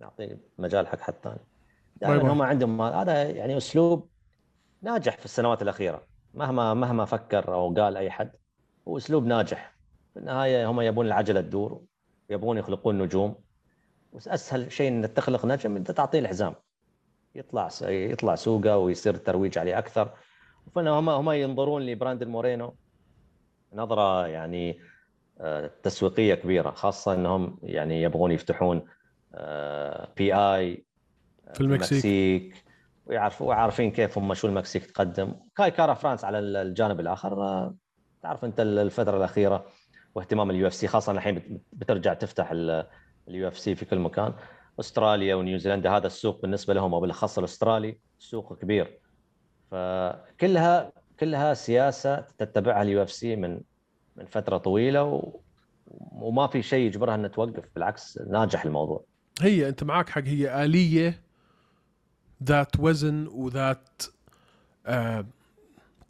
S2: نعطي مجال حق حد ثاني.
S1: باي.
S2: دائما هم عندهم هذا يعني أسلوب ناجح في السنوات الأخيرة. مهما مهما فكر أو قال أي حد هو أسلوب ناجح. في النهاية هم يبون العجلة تدور يبون يخلقون نجوم. واسهل شيء انك تخلق نجم أنت تعطيه الحزام. يطلع يطلع سوقه ويصير الترويج عليه أكثر. هم هم ينظرون لبراندن مورينو. نظرة يعني آه، تسويقية كبيرة خاصة إنهم يعني يبغون يفتحون PI
S1: في المكسيك.
S2: ويعرفوا وعارفين كيف هم شو المكسيك تقدم. كاي كارا فرانس على الجانب الآخر آه، تعرف أنت الفترة الأخيرة واهتمام ال UFC خاصة الحين بت- بترجع تفتح ال UFC في كل مكان. أستراليا ونيوزيلندا هذا السوق بالنسبة لهم وبالاخص الأسترالي سوق كبير. فكلها كلها سياسة تتبعها ال UFC من من فترة طويلة. وما في شيء يجبرها إنها توقف بالعكس ناجح الموضوع
S1: هي أنت معك حق هي آلية ذات وزن وذات آه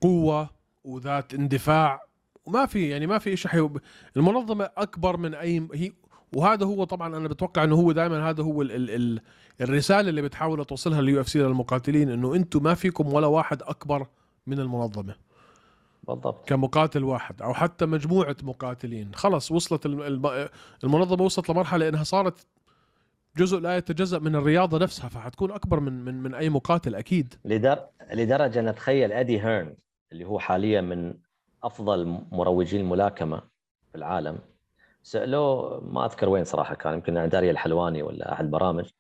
S1: قوة وذات اندفاع وما في يعني ما في شيء حي... المنظمة أكبر من أي هي وهذا هو طبعا أنا بتوقع إنه هو دائما هذا هو ال... ال... ال... الرسالة اللي بتحاول توصلها ال UFC للمقاتلين إنه أنتم ما فيكم ولا واحد أكبر من المنظمة.
S2: بالضبط.
S1: كمقاتل واحد أو حتى مجموعة مقاتلين. خلص وصلت الم- الم- المنظمة وصلت لمرحلة إنها صارت جزء لا يتجزأ من الرياضة نفسها فحتكون أكبر من من من أي مقاتل أكيد.
S2: لدر... لدرجة نتخيل أدي هيرن اللي هو حاليا من أفضل مروجي الملاكمة في العالم. سألوه ما أذكر وين صراحة كان يمكن أرييل الحلواني ولا أحد البرامج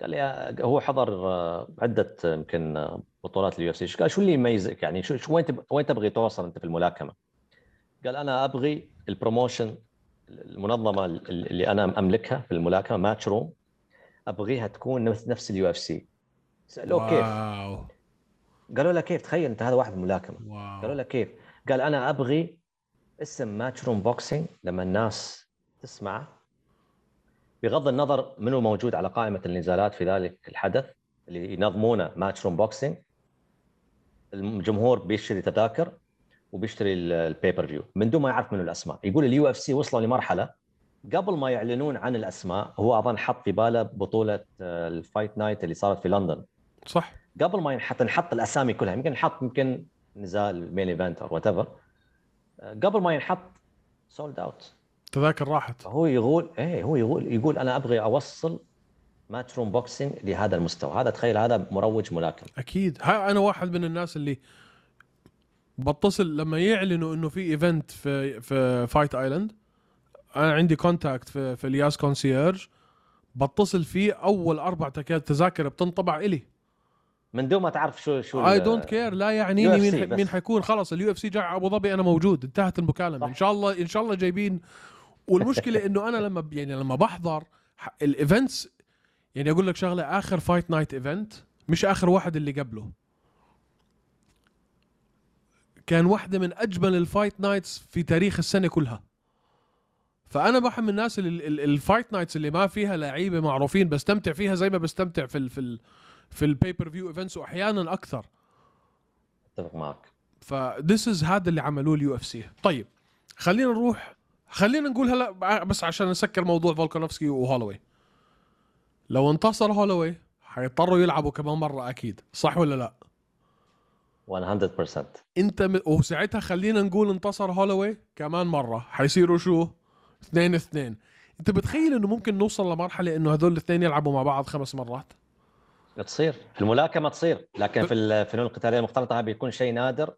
S2: قال لي هو حضر آه، عدة آه، يمكن آه، بطولات ال UFC. قال؟ شو اللي يميزك يعني؟ شو شو وين تب... وين تبغي توصل أنت في الملاكمة؟ قال أنا أبغي ال promotion المنظمة اللي أنا أملكها في الملاكمة Matchroom أبغيها تكون نفس ال UFC. سألوه كيف؟ قالوا له كيف؟ تخيل أنت هذا واحد ملاكمه قالوا له كيف؟ قال أنا أبغي اسم Matchroom Boxing لما الناس تسمعه بغض النظر منو موجود على قائمة النزالات في ذلك الحدث اللي ينظمونه Matchroom Boxing. الجمهور بيشتري تذاكر وبيشتري ال pay-per-view من دون ما يعرف منو الأسماء. يقول ال UFC وصلوا لمرحلة قبل ما يعلنون عن الأسماء هو أظن حط في باله بطولة آه، ال fight night اللي صارت في لندن.
S1: صح.
S2: قبل ما ينحط نحط الأسامي كلها. يمكن نحط يمكن نزال main event or what قبل ما ينحط sold out
S1: تذاكر راحت.
S2: فهو يقول إيه هو يقول يقول أنا أبغي أوصل Matchroom Boxing لهذا المستوى. هذا تخيل هذا مروج ملاكم.
S1: أكيد. ها أنا واحد من الناس اللي بتصل لما يعلنوا إنه في event في في Fight Island أنا عندي contact في في ال Yas concierge بتصل فيه أول أربع تكات تذاكر بتنطبع إلي.
S2: من دون ما تعرف شو شو I
S1: don't care لا يعنيني مين
S2: بس.
S1: مين حيكون. خلص ال UFC جاي على أبو ظبي أنا موجود. انتهت المكالمة.
S2: صح.
S1: إن شاء الله إن شاء الله جايبين والمشكلة إنه أنا لما يعني لما بحضر ال events يعني أقول لك شغلة آخر fight night event مش آخر واحد اللي قبله. كان واحدة من أجمل ال fight nights في تاريخ السنة كلها. فأنا بحب من الناس ال fight nights اللي ما فيها لعيبة معروفين بستمتع فيها زي ما بستمتع في ال في ال في ال pay-per-view events واحيانا أكثر.
S2: أتفق معك.
S1: ف this is هذا اللي عملوه ال UFC طيب خلينا نروح خلينا نقول هلا بس عشان نسكر موضوع فولكانوفسكي وهولوي. لو انتصر هولوي حيضطروا يلعبوا كمان مرة أكيد صح ولا لا؟
S2: 100%
S1: انت م... وساعتها خلينا نقول انتصر هولوي كمان مرة حيصيروا شو؟ اثنين اثنين. انت بتخيل إنه ممكن نوصل لمرحلة إنه هذول الاثنين يلعبوا مع بعض خمس مرات؟
S2: تصير في الملاكمة تصير لكن في الفنون القتالية المختلطه بيكون شيء نادر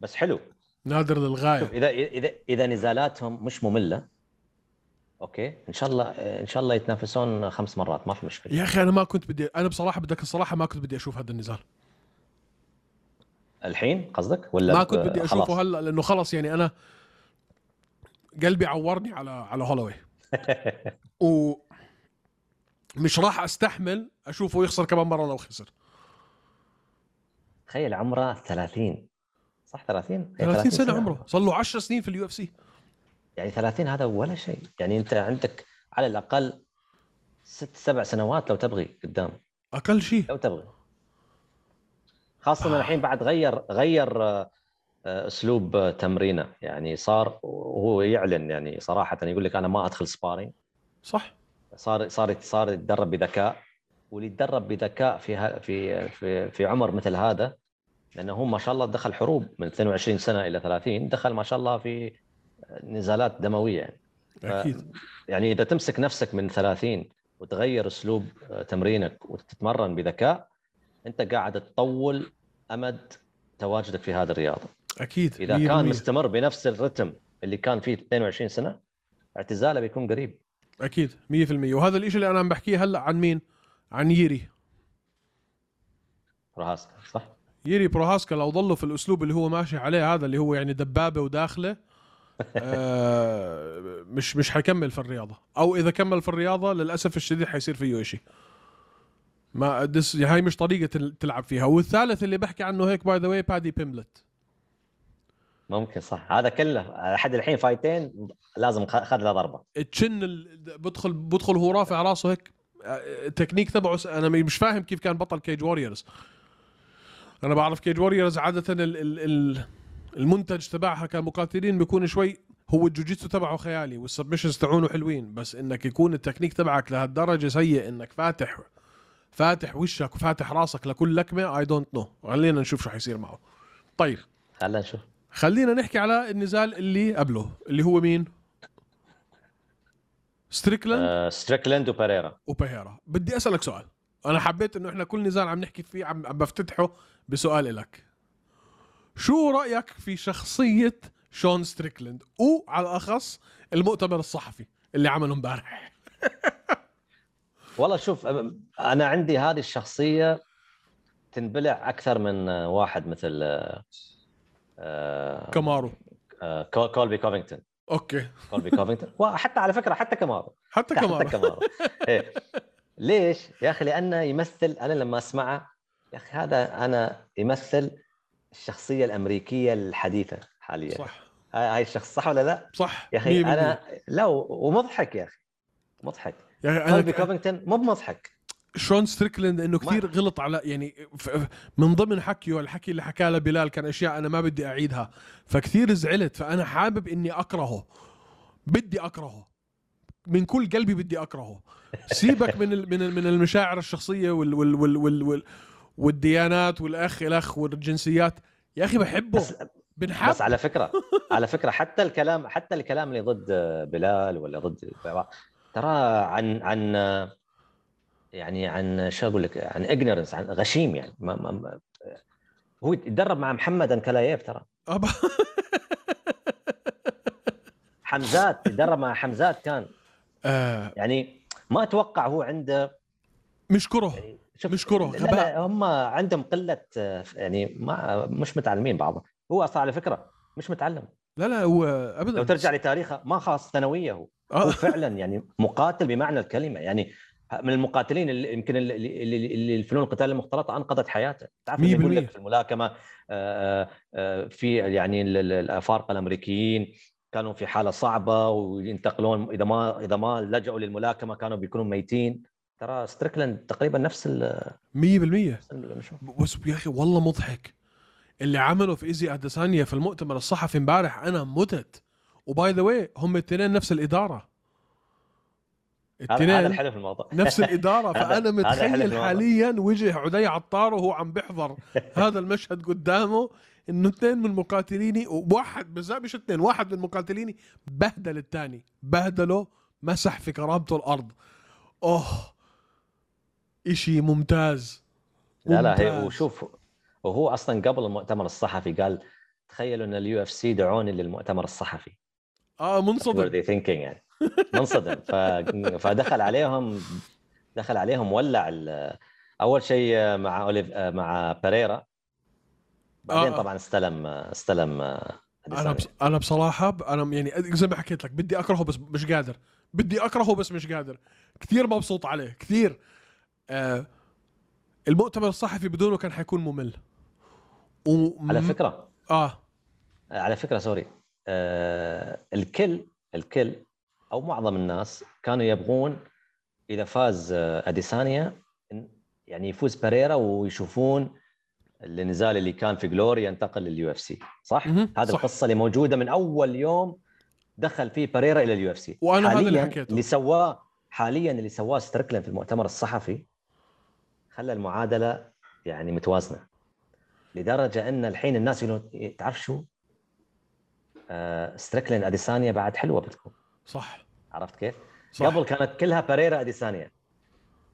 S2: بس حلو.
S1: نادر
S2: شوف
S1: للغايه
S2: إذا إذا إذا نزالاتهم مش مملة أوكي إن شاء الله إن شاء الله يتنافسون خمس مرات ما في مشكلة.
S1: يا أخي أنا ما كنت بدي أنا بصراحة بدك الصراحة ما كنت بدي أشوف هذا النزال.
S2: الحين قصدك؟ ولا
S1: ما كنت بدي؟ أشوفه هلأ لأنه خلص يعني أنا قلبي عورني على على هولوي. و مش راح أستحمل أشوفه يخسر كمان مرة لو خسر.
S2: تخيل عمره 30 صح 30 هي
S1: 30 سنة عمره. صار له 10 سنين في ال UFC.
S2: يعني 30 هذا ولا شيء. يعني انت عندك على الأقل ست سبع سنوات لو تبغي قدام.
S1: أقل شيء.
S2: لو تبغي. خاصة انه الحين بعد غير غير آه، آه، أسلوب آه، تمرينه. يعني صار وهو يعلن يعني صراحة يقول لك أنا ما أدخل sparring
S1: صح.
S2: صار صار صار يتدرب بذكاء. واللي يتدرب بذكاء في في في عمر مثل هذا لأنه هو ما شاء الله دخل حروب من 22 سنة إلى 30 دخل ما شاء الله في نزالات دموية. يعني
S1: أكيد.
S2: يعني إذا تمسك نفسك من 30 وتغير أسلوب آه، تمرينك وتتمرن بذكاء أنت قاعد تطول أمد تواجدك في هذه الرياضة.
S1: أكيد.
S2: إذا
S1: 100%.
S2: كان مستمر بنفس الرتم اللي كان فيه 22 سنة اعتزاله بيكون قريب.
S1: أكيد. 100% وهذا الشيء اللي أنا عم بحكيه هلأ عن مين؟ عن ييري
S2: بروهاسكا صح؟
S1: ييري بروهاسكا لو ضلوا في الأسلوب اللي هو ماشي عليه هذا اللي هو يعني دبابة وداخلة آه مش مش حيكمل في الرياضة. أو إذا كمل في الرياضة للأسف الشديد حيصير فيه شيء. ما دس هاي مش طريقة تل- تلعب فيها. والثالث اللي بحكي عنه هيك by the way Paddy Pimblett
S2: ممكن صح. هذا كله لحد الحين فايتين لازم خ- اخذ له ضربة.
S1: chin ال... بدخل بدخل هو رافع راسه هيك. آه، التكنيك تبعه س- أنا مش فاهم كيف كان بطل Cage Warriors أنا بعرف Cage Warriors عادة ال... ال... ال... المنتج تبعها كمقاتلين بيكون شوي هو الجوجيتسو تبعه خيالي وال submissions تبعونه حلوين بس إنك يكون التكنيك تبعك لهالدرجة سيء إنك فاتح فاتح وشك وفاتح راسك لكل لكمة I don't know خلينا نشوف شو حيصير معه. طيب.
S2: خلينا نشوف.
S1: خلينا نحكي على النزال اللي قبله اللي هو مين؟ ستريكلاند
S2: آه ستريكلاند وبيريرا
S1: وبيريرا بدي أسألك سؤال. أنا حبيت إنه إحنا كل نزال عم نحكي فيه عم عم بفتتحه بسؤال لك شو رأيك في شخصية شون ستريكلاند؟ وعلى الأخص المؤتمر الصحفي اللي عمله امبارح.
S2: والله شوف أنا عندي هذه الشخصية تنبلع أكثر من واحد مثل آه، آه،
S1: كامارو.
S2: آه، كول- كولبي كوفينغتون.
S1: أوكي.
S2: كولبي كوفينغتون. وحتى على فكرة حتى كمارو
S1: حتى
S2: حتى
S1: كامارو.
S2: كمارو. ليش؟ يا أخي لأنه يمثل أنا لما أسمعه يا أخي هذا أنا يمثل الشخصية الأمريكية الحديثة حاليا
S1: صح
S2: هاي الشخص صح ولا لا؟
S1: صح
S2: يا أخي
S1: 100%.
S2: أنا لا ومضحك يا أخي مضحك
S1: يعني
S2: كولبي
S1: أنا
S2: كوفينغتون مو مضحك
S1: شون ستريكلاند
S2: إنه
S1: كثير غلط على يعني من ضمن حكيه الحكي اللي حكاه لبلال كان أشياء أنا ما بدي أعيدها فكثير زعلت فأنا حابب إني أكرهه بدي أكرهه من كل قلبي بدي أكرهه. سيبك من ال- من ال- من المشاعر الشخصية وال وال وال وال وال والديانات والأخ الأخ والجنسيات. يا أخي بحبه.
S2: بس
S1: بنحب.
S2: بس على فكرة على فكرة حتى الكلام حتى الكلام اللي ضد بلال ولا ضد ترى عن عن يعني عن شو أقول لك عن ignorance عن غشيم يعني. ما ما ما هو يتدرب مع محمد انكالايف ترى. حمزات يتدرب مع حمزات كان.
S1: آه.
S2: يعني ما أتوقع هو عنده
S1: مش كره.
S2: يعني شوف
S1: مش كره،
S2: لا, لا هم عندهم قلة يعني ما مش متعلمين بعضهم. هو أصلا على فكرة مش متعلم.
S1: لا لا هو ابدا.
S2: لو ترجع لتاريخه ما خاص ثانوية هو. هو
S1: آه.
S2: فعلا يعني مقاتل بمعنى الكلمة. يعني من المقاتلين اللي يمكن اللي, اللي, الفنون القتال المختلطه أنقذت حياته. تعرف اللي يقول. لك في الملاكمة آه، آه، في يعني ال- ال- الأفارقة الأمريكيين كانوا في حالة صعبة وينتقلون إذا ما إذا ما لجأوا للملاكمة كانوا بيكونوا ميتين. ترى ستريكلاند تقريبا نفس ال
S1: 100%
S2: نفس ال-
S1: بس يا أخي والله مضحك. اللي عمله في إيزي أديسانيا في المؤتمر الصحفي امبارح أنا متت و by the way هم الاثنين نفس الإدارة.
S2: هذا هذا
S1: الاثنين
S2: الحلو في الموضوع.
S1: نفس
S2: الإدارة. فأنا
S1: متخيل. حاليا وجه عدي عطار وهو عم بيحضر هذا المشهد قدامه. إنه اثنين من مقاتليني وواحد بالذات مش اثنين واحد من مقاتليني بهدل الثاني بهدله مسح في كرامته الأرض أوه إشي ممتاز
S2: لا لا هي
S1: ممتاز.
S2: وشوف وهو أصلا قبل المؤتمر الصحفي قال تخيلوا إن ال UFC دعوني للمؤتمر الصحفي آه
S1: منصدم
S2: يعني منصدم. فدخل عليهم دخل عليهم ولع. أول شيء مع أوليف... مع بيريرا بعدين
S1: آه.
S2: طبعا استلم استلم
S1: أنا
S2: أديسانيا.
S1: بص... أنا بصراحة ب... أنا يعني زي ما حكيت لك بدي أكرهه بس مش قادر. بدي أكرهه بس مش قادر. كثير مبسوط عليه كثير. آه المؤتمر الصحفي بدونه كان حيكون ممل. و...
S2: على فكرة.
S1: آه.
S2: على فكرة سوري. آه الكل الكل أو معظم الناس كانوا يبغون إذا فاز آه، أديسانيا يعني يفوز بيريرا ويشوفون النزال اللي كان في Glory ينتقل لل UFC صح؟ هذه
S1: صح.
S2: القصة اللي موجودة من أول يوم دخل فيه بيريرا إلى ال UFC
S1: وأنا هذا اللي حكيته.
S2: اللي سواه حاليا اللي سواه ستريكلاند في المؤتمر الصحفي خلى المعادلة يعني متوازنة لدرجة أن الحين الناس يقولون تعرف شو؟ آه ستريكلاند أديسانيا بعد حلوة بتكون
S1: صح
S2: عرفت كيف؟
S1: صح.
S2: قبل كانت كلها بيريرا أديسانيا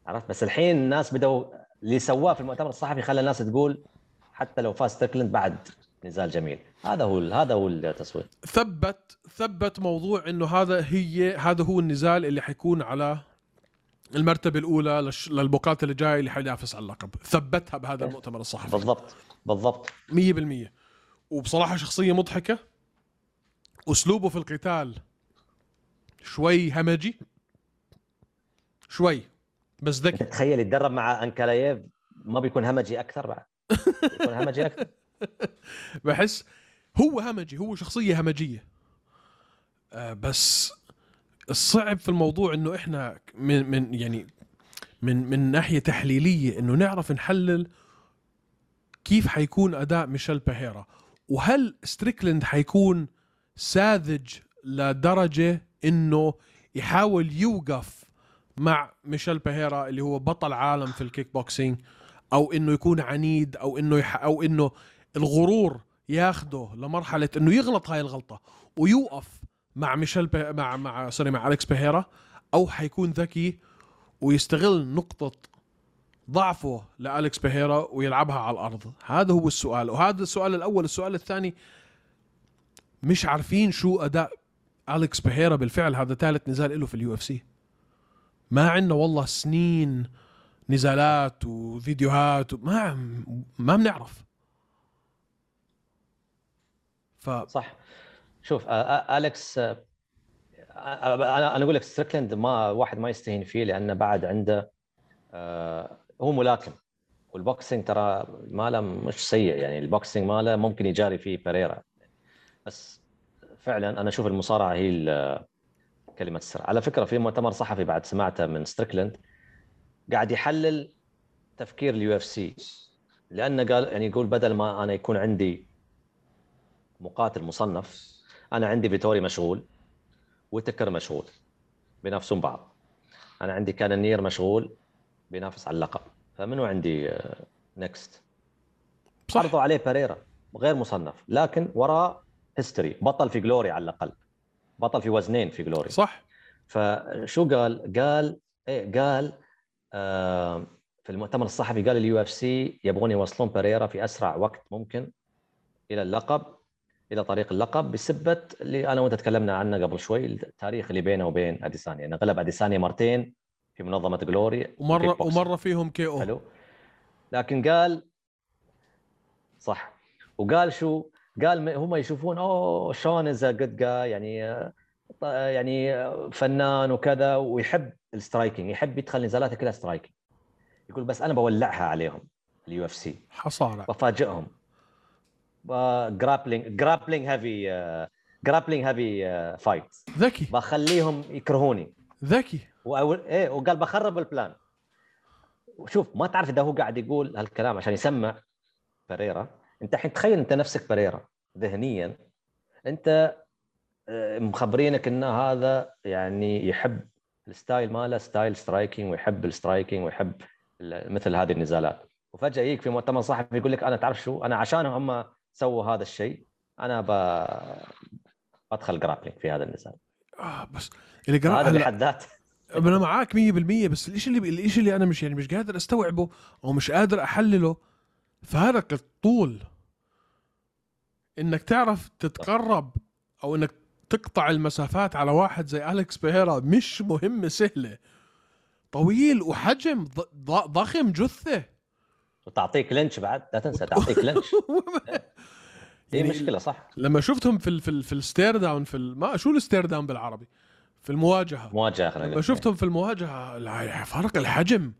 S2: عرفت بس الحين الناس بدوا اللي سواه في المؤتمر الصحفي خلى الناس تقول حتى لو فاز ستريكلند بعد نزال جميل. هذا هو هذا هو التصوير
S1: ثبت ثبت موضوع إنه هذا هي هذا هو النزال اللي حيكون على المرتبة الأولى للش... للمقاتل الجاي اللي حينافس على اللقب. ثبتها بهذا المؤتمر الصحفي.
S2: بالضبط بالضبط.
S1: 100% وبصراحة شخصية مضحكة. أسلوبه في القتال شوي همجي. شوي. بس ذكي
S2: تخيل يتدرب مع انكلايف ما بيكون همجي أكثر بعد. بيكون همجي أكثر.
S1: بحس هو همجي هو شخصية همجية. آه بس الصعب في الموضوع إنه إحنا من من يعني من من ناحية تحليلية إنه نعرف نحلل كيف حيكون أداء ميشيل بيهيرا وهل ستريكلند حيكون ساذج لدرجة إنه يحاول يوقف مع ميشيل بيريرا اللي هو بطل عالم في الكيك بوكسينج أو إنه يكون عنيد أو إنه يح أو إنه الغرور ياخده لمرحلة إنه يغلط هاي الغلطة ويوقف مع ميشيل بي... مع مع sorry مع أليكس بيريرا أو حيكون ذكي ويستغل نقطة ضعفه لأليكس بيريرا ويلعبها على الأرض. هذا هو السؤال. وهذا السؤال الأول. السؤال الثاني مش عارفين شو أداء أليكس بيريرا بالفعل. هذا ثالث نزال له في ال UFC. ما عندنا والله سنين نزالات وفيديوهات ما ما بنعرف.
S2: ف صح. شوف آليكس أنا أنا أقول لك ستريكلاند ما واحد ما يستهين فيه لأنه بعد عنده هو ملاكم. وال boxing ترى ماله مش سيء يعني ال boxing ماله ممكن يجاري فيه بيريرا بس فعلا أنا أشوف المصارعة هي كلمة السر على فكرة في مؤتمر صحفي بعد سمعته من ستريكلاند قاعد يحلل تفكير ال UFC لأنه قال يعني يقول بدل ما أنا يكون عندي مقاتل مصنف أنا عندي Vettori مشغول وتكر مشغول بينافسون بعض. أنا عندي كانونير مشغول بينافس على اللقب. فمنو عندي next عرضوا عليه بيريرا غير مصنف. لكن وراه history بطل في جلوري على الأقل. بطل في وزنين في جلوري
S1: صح.
S2: فشو قال؟ قال إيه قال آه في المؤتمر الصحفي قال ال UFC يبغون يوصلون بيريرا في أسرع وقت ممكن إلى اللقب إلى طريق اللقب بسبة اللي أنا وأنت تكلمنا عنه قبل شوي التاريخ اللي بينه وبين أديسانيا. يعني غلب أديسانيا مرتين في منظمة جلوري
S1: ومره ومرة فيهم KO
S2: حلو. لكن قال صح. وقال شو؟ قال هم يشوفون أوه Sean is good guy يعني يعني فنان وكذا. ويحب ال striking يحب يدخل نزالاته كلها striking يقول بس أنا بولعها عليهم ال UFC
S1: حصارى
S2: بفاجئهم. grappling grappling heavy grappling heavy fight
S1: ذكي.
S2: بخليهم يكرهوني.
S1: ذكي.
S2: وأول إيه وقال بخرب ال plan. شوف ما تعرف إذا هو قاعد يقول هالكلام عشان يسمع بريرا انت الحين تخيل انت نفسك بريرا ذهنيا انت آه، مخبرينك إن هذا يعني يحب ال style ماله style striking ويحب ال striking ويحب مثل هذه النزالات. وفجأة يجيك في مؤتمر صحفي يقول لك أنا تعرف شو؟ أنا عشانهم هم سووا هذا الشيء أنا ب... بدخل جرابلينج في هذا النزال.
S1: آه بس
S2: اللي هذا بحد ذاته.
S1: أنا معاك 100% بس الشيء اللي الشيء اللي أنا مش يعني مش قادر أستوعبه أو مش قادر أحلله فهذا الطول. إنك تعرف تتقرب أو إنك تقطع المسافات على واحد زي أليكس بيهيرا مش مهمه سهلة. طويل وحجم ضخم جثة.
S2: وتعطيك length بعد لا تنسى تعطيك length. هي يعني مشكلة صح.
S1: لما شفتهم في ال في, ال في ال stare down في ما شو ال stare down بالعربي؟ في المواجهة.
S2: مواجهة
S1: لما شفتهم في المواجهة فرق الحجم.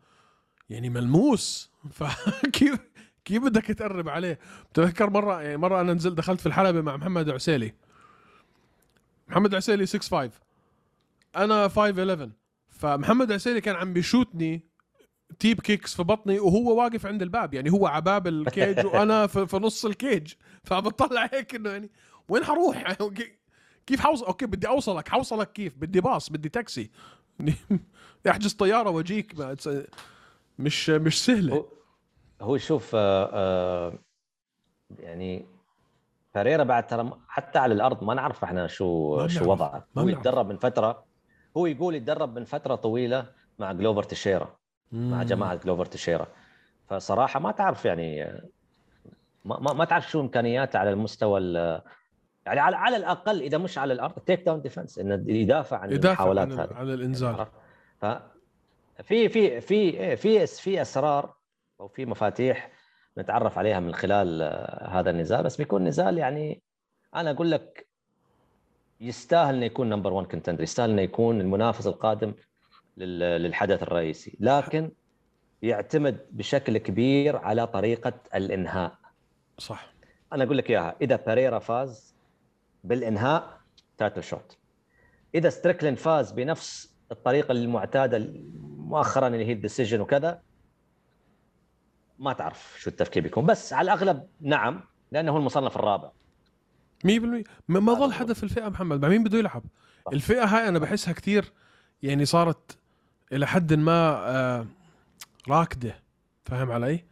S1: يعني ملموس. فكيف؟ كيف بدك تقرب عليه؟ بتذكر مره يعني مرة أنا نزلت دخلت في الحلبة مع محمد عسيلي. محمد عسيلي 6 5 أنا 5 11 فمحمد عسيلي كان عم بيشوتني teep kicks في بطني وهو واقف عند الباب. يعني هو عباب ال cage وأنا في, في نص ال cage. فبطلع هيك إنه يعني وين حروح؟ كيف حوصل okay بدي أوصلك. حوصلك كيف؟ بدي باص بدي تاكسي. احجز طيارة وأجيك. مش مش سهلة.
S2: هو شوف آه آه يعني بيريرا بعد ترى حتى على الأرض ما نعرف إحنا شو شو وضعه. هو يتدرب من فترة هو يقول يتدرب من فترة طويلة مع جلوفر تيشيرا مع جماعة جلوفر تيشيرا. فصراحة ما تعرف يعني ما, ما, ما تعرف شو إمكانياته على المستوى يعني على, على الأقل إذا مش على الأرض takedown defense إنه يدافع عن
S1: يدافع المحاولات عن, هذه. عن الانزال
S2: ف في في في في في أسرار أو في مفاتيح نتعرف عليها من خلال هذا النزال بس بيكون نزال يعني أنا أقول لك يستاهل إنه يكون number 1 contender يستاهل إنه يكون المنافس القادم للحدث الرئيسي لكن يعتمد بشكل كبير على طريقة الإنهاء.
S1: صح.
S2: أنا أقول لك إياها إذا بيريرا فاز بالإنهاء title shot إذا ستريكلاند فاز بنفس الطريقة المعتادة مؤخرا اللي هي ال decision وكذا ما تعرف شو التفكير بيكون. بس على الأغلب نعم لأنه هو المصنف الرابع.
S1: 100% ما ظل حدا في الفئة محمد. مع مين بده يلعب. الفئة هاي أنا بحسها كتير يعني صارت إلى حد ما آه راكدة. فاهم علي؟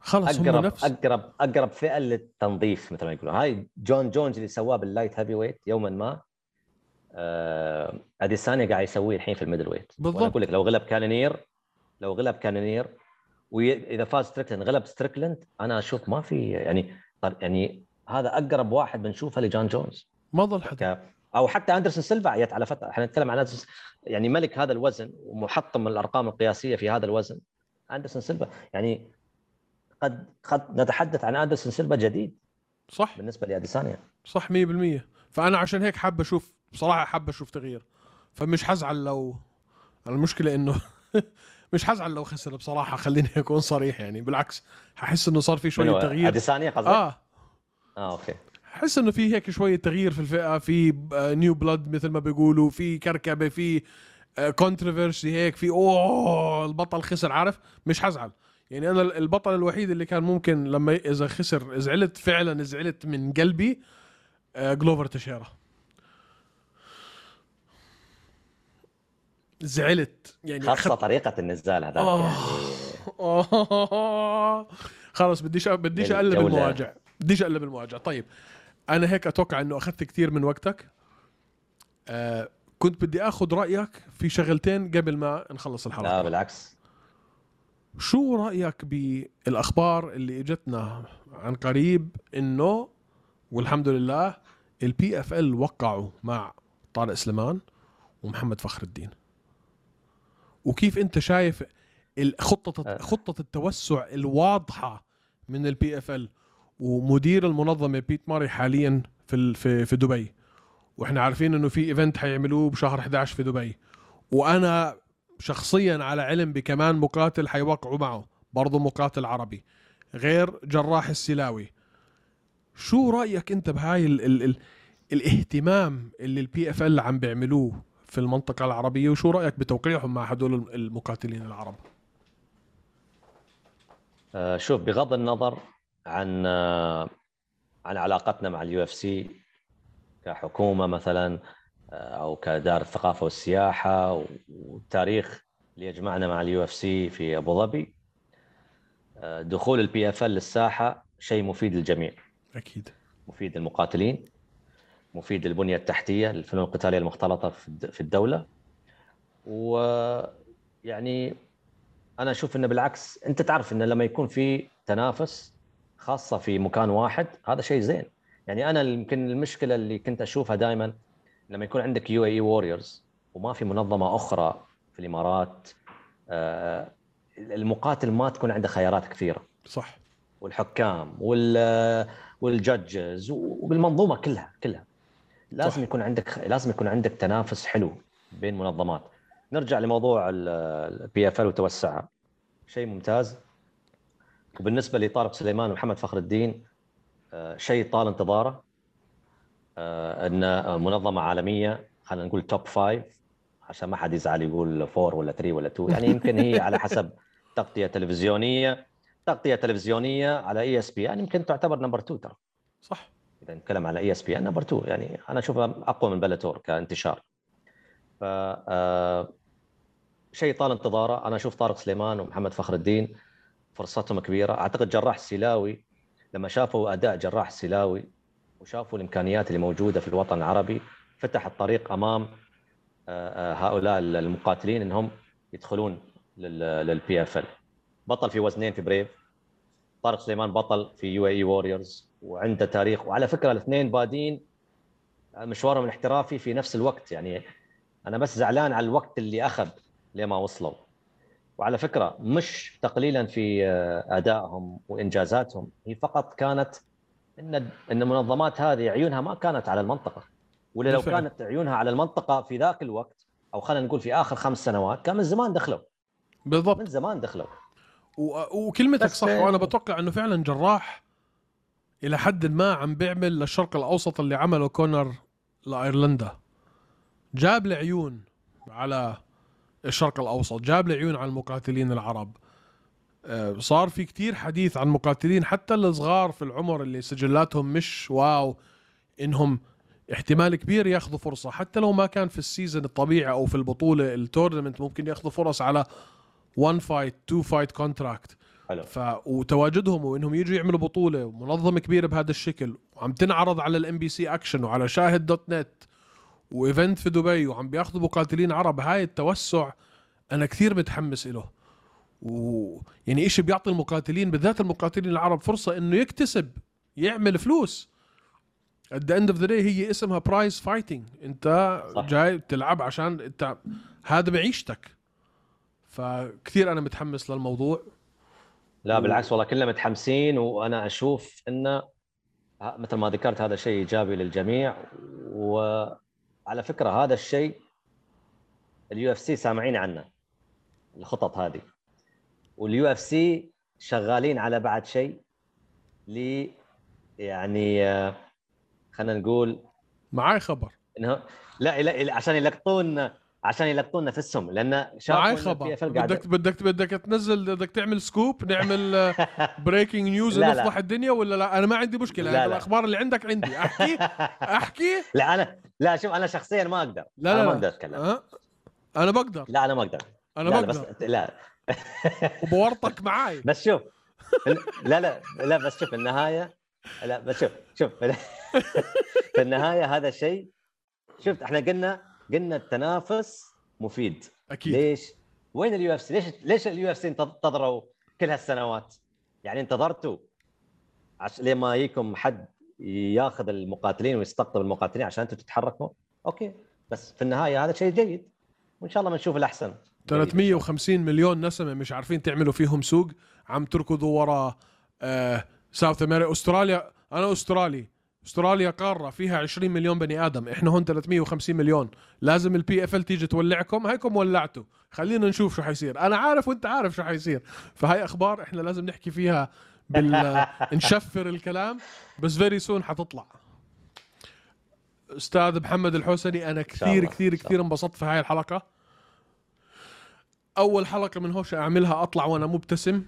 S1: خلص هم
S2: اقرب
S1: نفس.
S2: اقرب أقرب فئة للتنظيف مثل ما يقولون. هاي جون جونز اللي سواه بال light heavyweight يوما ما آه أديسانيا قاعد يسويه الحين في ال middleweight.
S1: بالضبط.
S2: أقول لك لو غلب كانونير لو غلب كانونير واذا فاز ستريكلند غلب ستريكلند أنا أشوف ما في يعني يعني هذا أقرب واحد بنشوفه لجون جونز.
S1: ما ظل حدا
S2: ك... أو حتى أندرسون سيلفا جت على فترة. إحنا نتكلم عن يعني ملك هذا الوزن ومحطم الأرقام القياسية في هذا الوزن. أندرسون سيلفا يعني قد قد نتحدث عن أندرسون سيلفا جديد
S1: صح.
S2: بالنسبة لاديسانيا
S1: صح 100% فأنا عشان هيك حاب أشوف بصراحة حاب أشوف تغيير. فمش حزعل لو المشكلة إنه مش حزعل لو خسر بصراحة خليني أكون صريح يعني. بالعكس ححس إنه صار في
S2: شوية؟
S1: تغيير.
S2: اديسانيا قصدك؟
S1: آه.
S2: آه okay.
S1: حس إنه في هيك شوية تغيير في الفئة في new blood مثل ما بيقولوا في كركبة في controversy هيك في أوه البطل خسر عارف؟ مش حزعل. يعني أنا البطل الوحيد اللي كان ممكن لما إذا خسر زعلت فعلا زعلت من قلبي آه، جلوفر تشيرا زعلت. يعني
S2: خاصة
S1: أخذت-
S2: طريقة النزال هذاك
S1: آه.
S2: يعني.
S1: خلص بديش بديش أقلب
S2: الجولة.
S1: المواجع. بديش أقلب المواجع. طيب أنا هيك أتوقع إنه أخذت كثير من وقتك. آه كنت بدي آخذ رأيك في شغلتين قبل ما نخلص
S2: لا
S1: الحلقة
S2: بالعكس.
S1: شو رأيك بالأخبار اللي إجتنا عن قريب إنه والحمد لله ال PFL وقعوا مع طارق سليمان ومحمد فخر الدين؟ وكيف أنت شايف خطة
S2: أه.
S1: خطة التوسع الواضحة من ال PFL ومدير المنظمة بيت ماري حاليا في في في دبي؟ وإحنا عارفين إنه في event حيعملوه بشهر 11 في دبي. وأنا شخصيا على علم بكمان مقاتل حيوقعوا معه برضه مقاتل عربي غير جراح السلاوي. شو رأيك أنت بهاي ال ال ال الاهتمام اللي ال PFL عم بيعملوه؟ في المنطقة العربية وشو رأيك بتوقيعهم مع هدول المقاتلين العرب؟
S2: آه، شوف بغض النظر عن آه، عن علاقتنا مع ال UFC كحكومة مثلا آه، أو كدار الثقافة والسياحة والتاريخ اللي يجمعنا مع ال UFC في أبو ظبي دخول ال PFL للساحة شيء مفيد للجميع.
S1: أكيد.
S2: مفيد للمقاتلين. مفيد للبنية التحتية للفنون القتالية المختلطة في الد- في الدولة. ويعني أنا أشوف إنه بالعكس أنت تعرف إنه لما يكون في تنافس خاصة في مكان واحد هذا شيء زين. يعني أنا يمكن المشكلة اللي كنت أشوفها دائما لما يكون عندك UAE Warriors وما في منظمة أخرى في الإمارات آه، المقاتل ما تكون عنده خيارات كثيرة.
S1: صح.
S2: والحكام وال وال judges وبالمنظومة كلها كلها. لازم
S1: صح.
S2: يكون عندك لازم يكون عندك تنافس حلو بين منظمات. نرجع لموضوع ال PFL وتوسعها شيء ممتاز. وبالنسبة لطارق سليمان ومحمد فخر الدين آه، شيء طال انتظاره آه، إن منظمة عالمية خلينا نقول top five عشان ما حد يزعل يقول four ولا 3 ولا 2 يعني يمكن هي على حسب تغطية تلفزيونية. تغطية تلفزيونية على ESPN يعني يمكن تعتبر number 2 ترى.
S1: صح.
S2: إذا نتكلم على ESPN number 2 يعني أنا اشوفها أقوى من بلاتور كانتشار. ف آه، شيء طال انتظاره أنا أشوف طارق سليمان ومحمد فخر الدين فرصتهم كبيرة. أعتقد جراح السلاوي لما شافوا أداء جراح السلاوي وشافوا الإمكانيات اللي موجودة في الوطن العربي فتح الطريق أمام آه، آه، هؤلاء المقاتلين إنهم يدخلون لل PFL بطل في وزنين في Brave طارق سليمان بطل في UAE Warriors وعنده تاريخ. وعلى فكرة الاثنين بادين مشوارهم الاحترافي في نفس الوقت. يعني أنا بس زعلان على الوقت اللي أخذ لما وصلوا. وعلى فكرة مش تقليلا في آه، أدائهم وإنجازاتهم. هي فقط كانت إن إن المنظمات هذه عيونها ما كانت على المنطقة. ولا لو. كانت عيونها على المنطقة في ذاك الوقت أو خلينا نقول في آخر خمس سنوات كان من زمان دخلوا.
S1: بالضبط.
S2: من زمان دخلوا.
S1: و- وكلمتك صح وأنا بتوقع إنه فعلا جراح إلى حد ما عم بيعمل للشرق الأوسط اللي عمله كونر لأيرلندا. جاب العيون على الشرق الأوسط جاب العيون على المقاتلين العرب. آه، صار في كتير حديث عن مقاتلين حتى الصغار في العمر اللي سجلاتهم مش wow إنهم احتمال كبير ياخذوا فرصة. حتى لو ما كان في ال season الطبيعي أو في البطولة ال tournament ممكن ياخذوا فرص على 1 fight 2 fight contract
S2: حلو.
S1: ف وتواجدهم وإنهم يجوا يعملوا بطولة منظمه كبيرة بهذا الشكل وعم تنعرض على ال MBC Action وعلى شاهد dot net و event في دبي وعم بياخذوا مقاتلين عرب هاي التوسع أنا كثير متحمس له ويعني إشي بيعطي المقاتلين بالذات المقاتلين العرب فرصة إنه يكتسب يعمل فلوس. At the end of the day هي اسمها prize fighting أنت
S2: صح.
S1: جاي تلعب عشان أنت هذا معيشتك فكثير أنا متحمس للموضوع.
S2: لا بالعكس والله كلنا متحمسين وأنا أشوف انه مثل ما ذكرت هذا شيء إيجابي للجميع وعلى فكرة هذا الشيء ال UFC سامعين عنه الخطط هذه. وال UFC شغالين على بعد شيء ل يعني آه، خلينا نقول
S1: معاي خبر.
S2: إنه لا لا عشان يلقطون عشان يلقطون نفسهم لأن شافوا
S1: بدك بدك بدك تنزل بدك تعمل scoop نعمل
S2: breaking news.
S1: نفضح الدنيا ولا لا؟ أنا ما عندي مشكلة
S2: لا، لا.
S1: الأخبار اللي عندك عندي. أحكي؟ أحكي؟
S2: لا أنا لا شوف أنا شخصيا ما أقدر.
S1: لا
S2: أنا
S1: لا.
S2: ما. أقدر أتكلم.
S1: أه؟ أنا بقدر.
S2: لا أنا ما أقدر.
S1: أنا
S2: لا, لا بس
S1: بقدر
S2: لا.
S1: وبورطك معاي.
S2: بس شوف لا لا لا بس شوف النهايه لا بس شوف شوف في النهاية هذا شيء شفت إحنا قلنا قلنا التنافس مفيد
S1: أكيد
S2: ليش؟ وين ال UFC؟ ليش ليش ال UFC انتظروا كل هالسنوات؟ يعني انتظرتوا عش... لما يجيكم حد ياخذ المقاتلين ويستقطب المقاتلين عشان أنتم تتحركوا؟ okay بس في النهاية هذا شيء جيد وإن شاء الله بنشوف الأحسن
S1: 350 مليون نسمة مش عارفين تعملوا فيهم سوق عم تركضوا ورا آه South America أستراليا أنا أسترالي استراليا قارة فيها 20 مليون بني آدم إحنا هون 350 مليون. لازم ال PFL تيجي تولعكم هيكم ولعتوا. خلينا نشوف شو حيصير. أنا عارف وأنت عارف شو حيصير. فهاي أخبار إحنا لازم نحكي فيها بال نشفر الكلام بس very soon حتطلع. أستاذ محمد الحسني أنا كثير كثير كثير انبسطت في هاي الحلقة. أول حلقة من هوش أعملها أطلع وأنا مبتسم.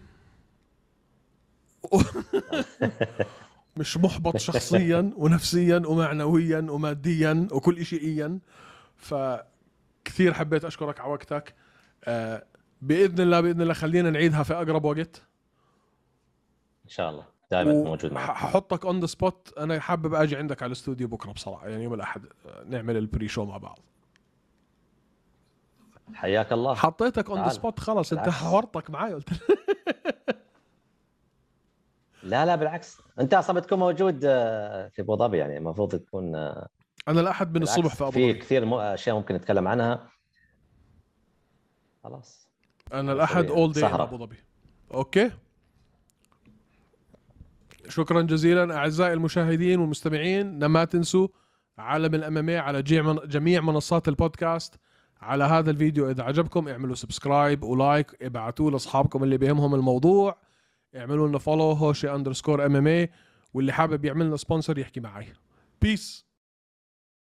S1: مش محبط شخصيا ونفسيا ومعنويا وماديا وكل شيئيا فكثير حبيت أشكرك على وقتك. آه، بإذن الله بإذن الله خلينا نعيدها في أقرب وقت.
S2: إن شاء الله. دائما موجود معك.
S1: ححطك on the spot أنا حابب أجي عندك على الاستوديو بكرة بصراحة يعني يوم الأحد آه، نعمل ال pre-show مع بعض.
S2: حياك الله.
S1: حطيتك on
S2: the.
S1: spot خلص انت. حورطك معي قلت
S2: لا لا بالعكس. أنت أصلا بتكون موجود آه، في أبو ظبي يعني المفروض تكون آه،
S1: أنا الاحد من الصبح في أبو
S2: في
S1: ظبي.
S2: كثير مو- أشياء ممكن نتكلم عنها. خلاص. أنا
S1: الأحد all
S2: day.
S1: أبو ظبي. Okay؟ شكرا جزيلا أعزائي المشاهدين والمستمعين. ما تنسوا عالم الامامي على جميع جميع منصات البودكاست على هذا الفيديو. إذا عجبكم اعملوا subscribe و like ابعتوه لأصحابكم اللي بيهمهم الموضوع. اعملوا لنا follow هوشي underscore MMA واللي حابب يعمل لنا sponsor يحكي معي. Peace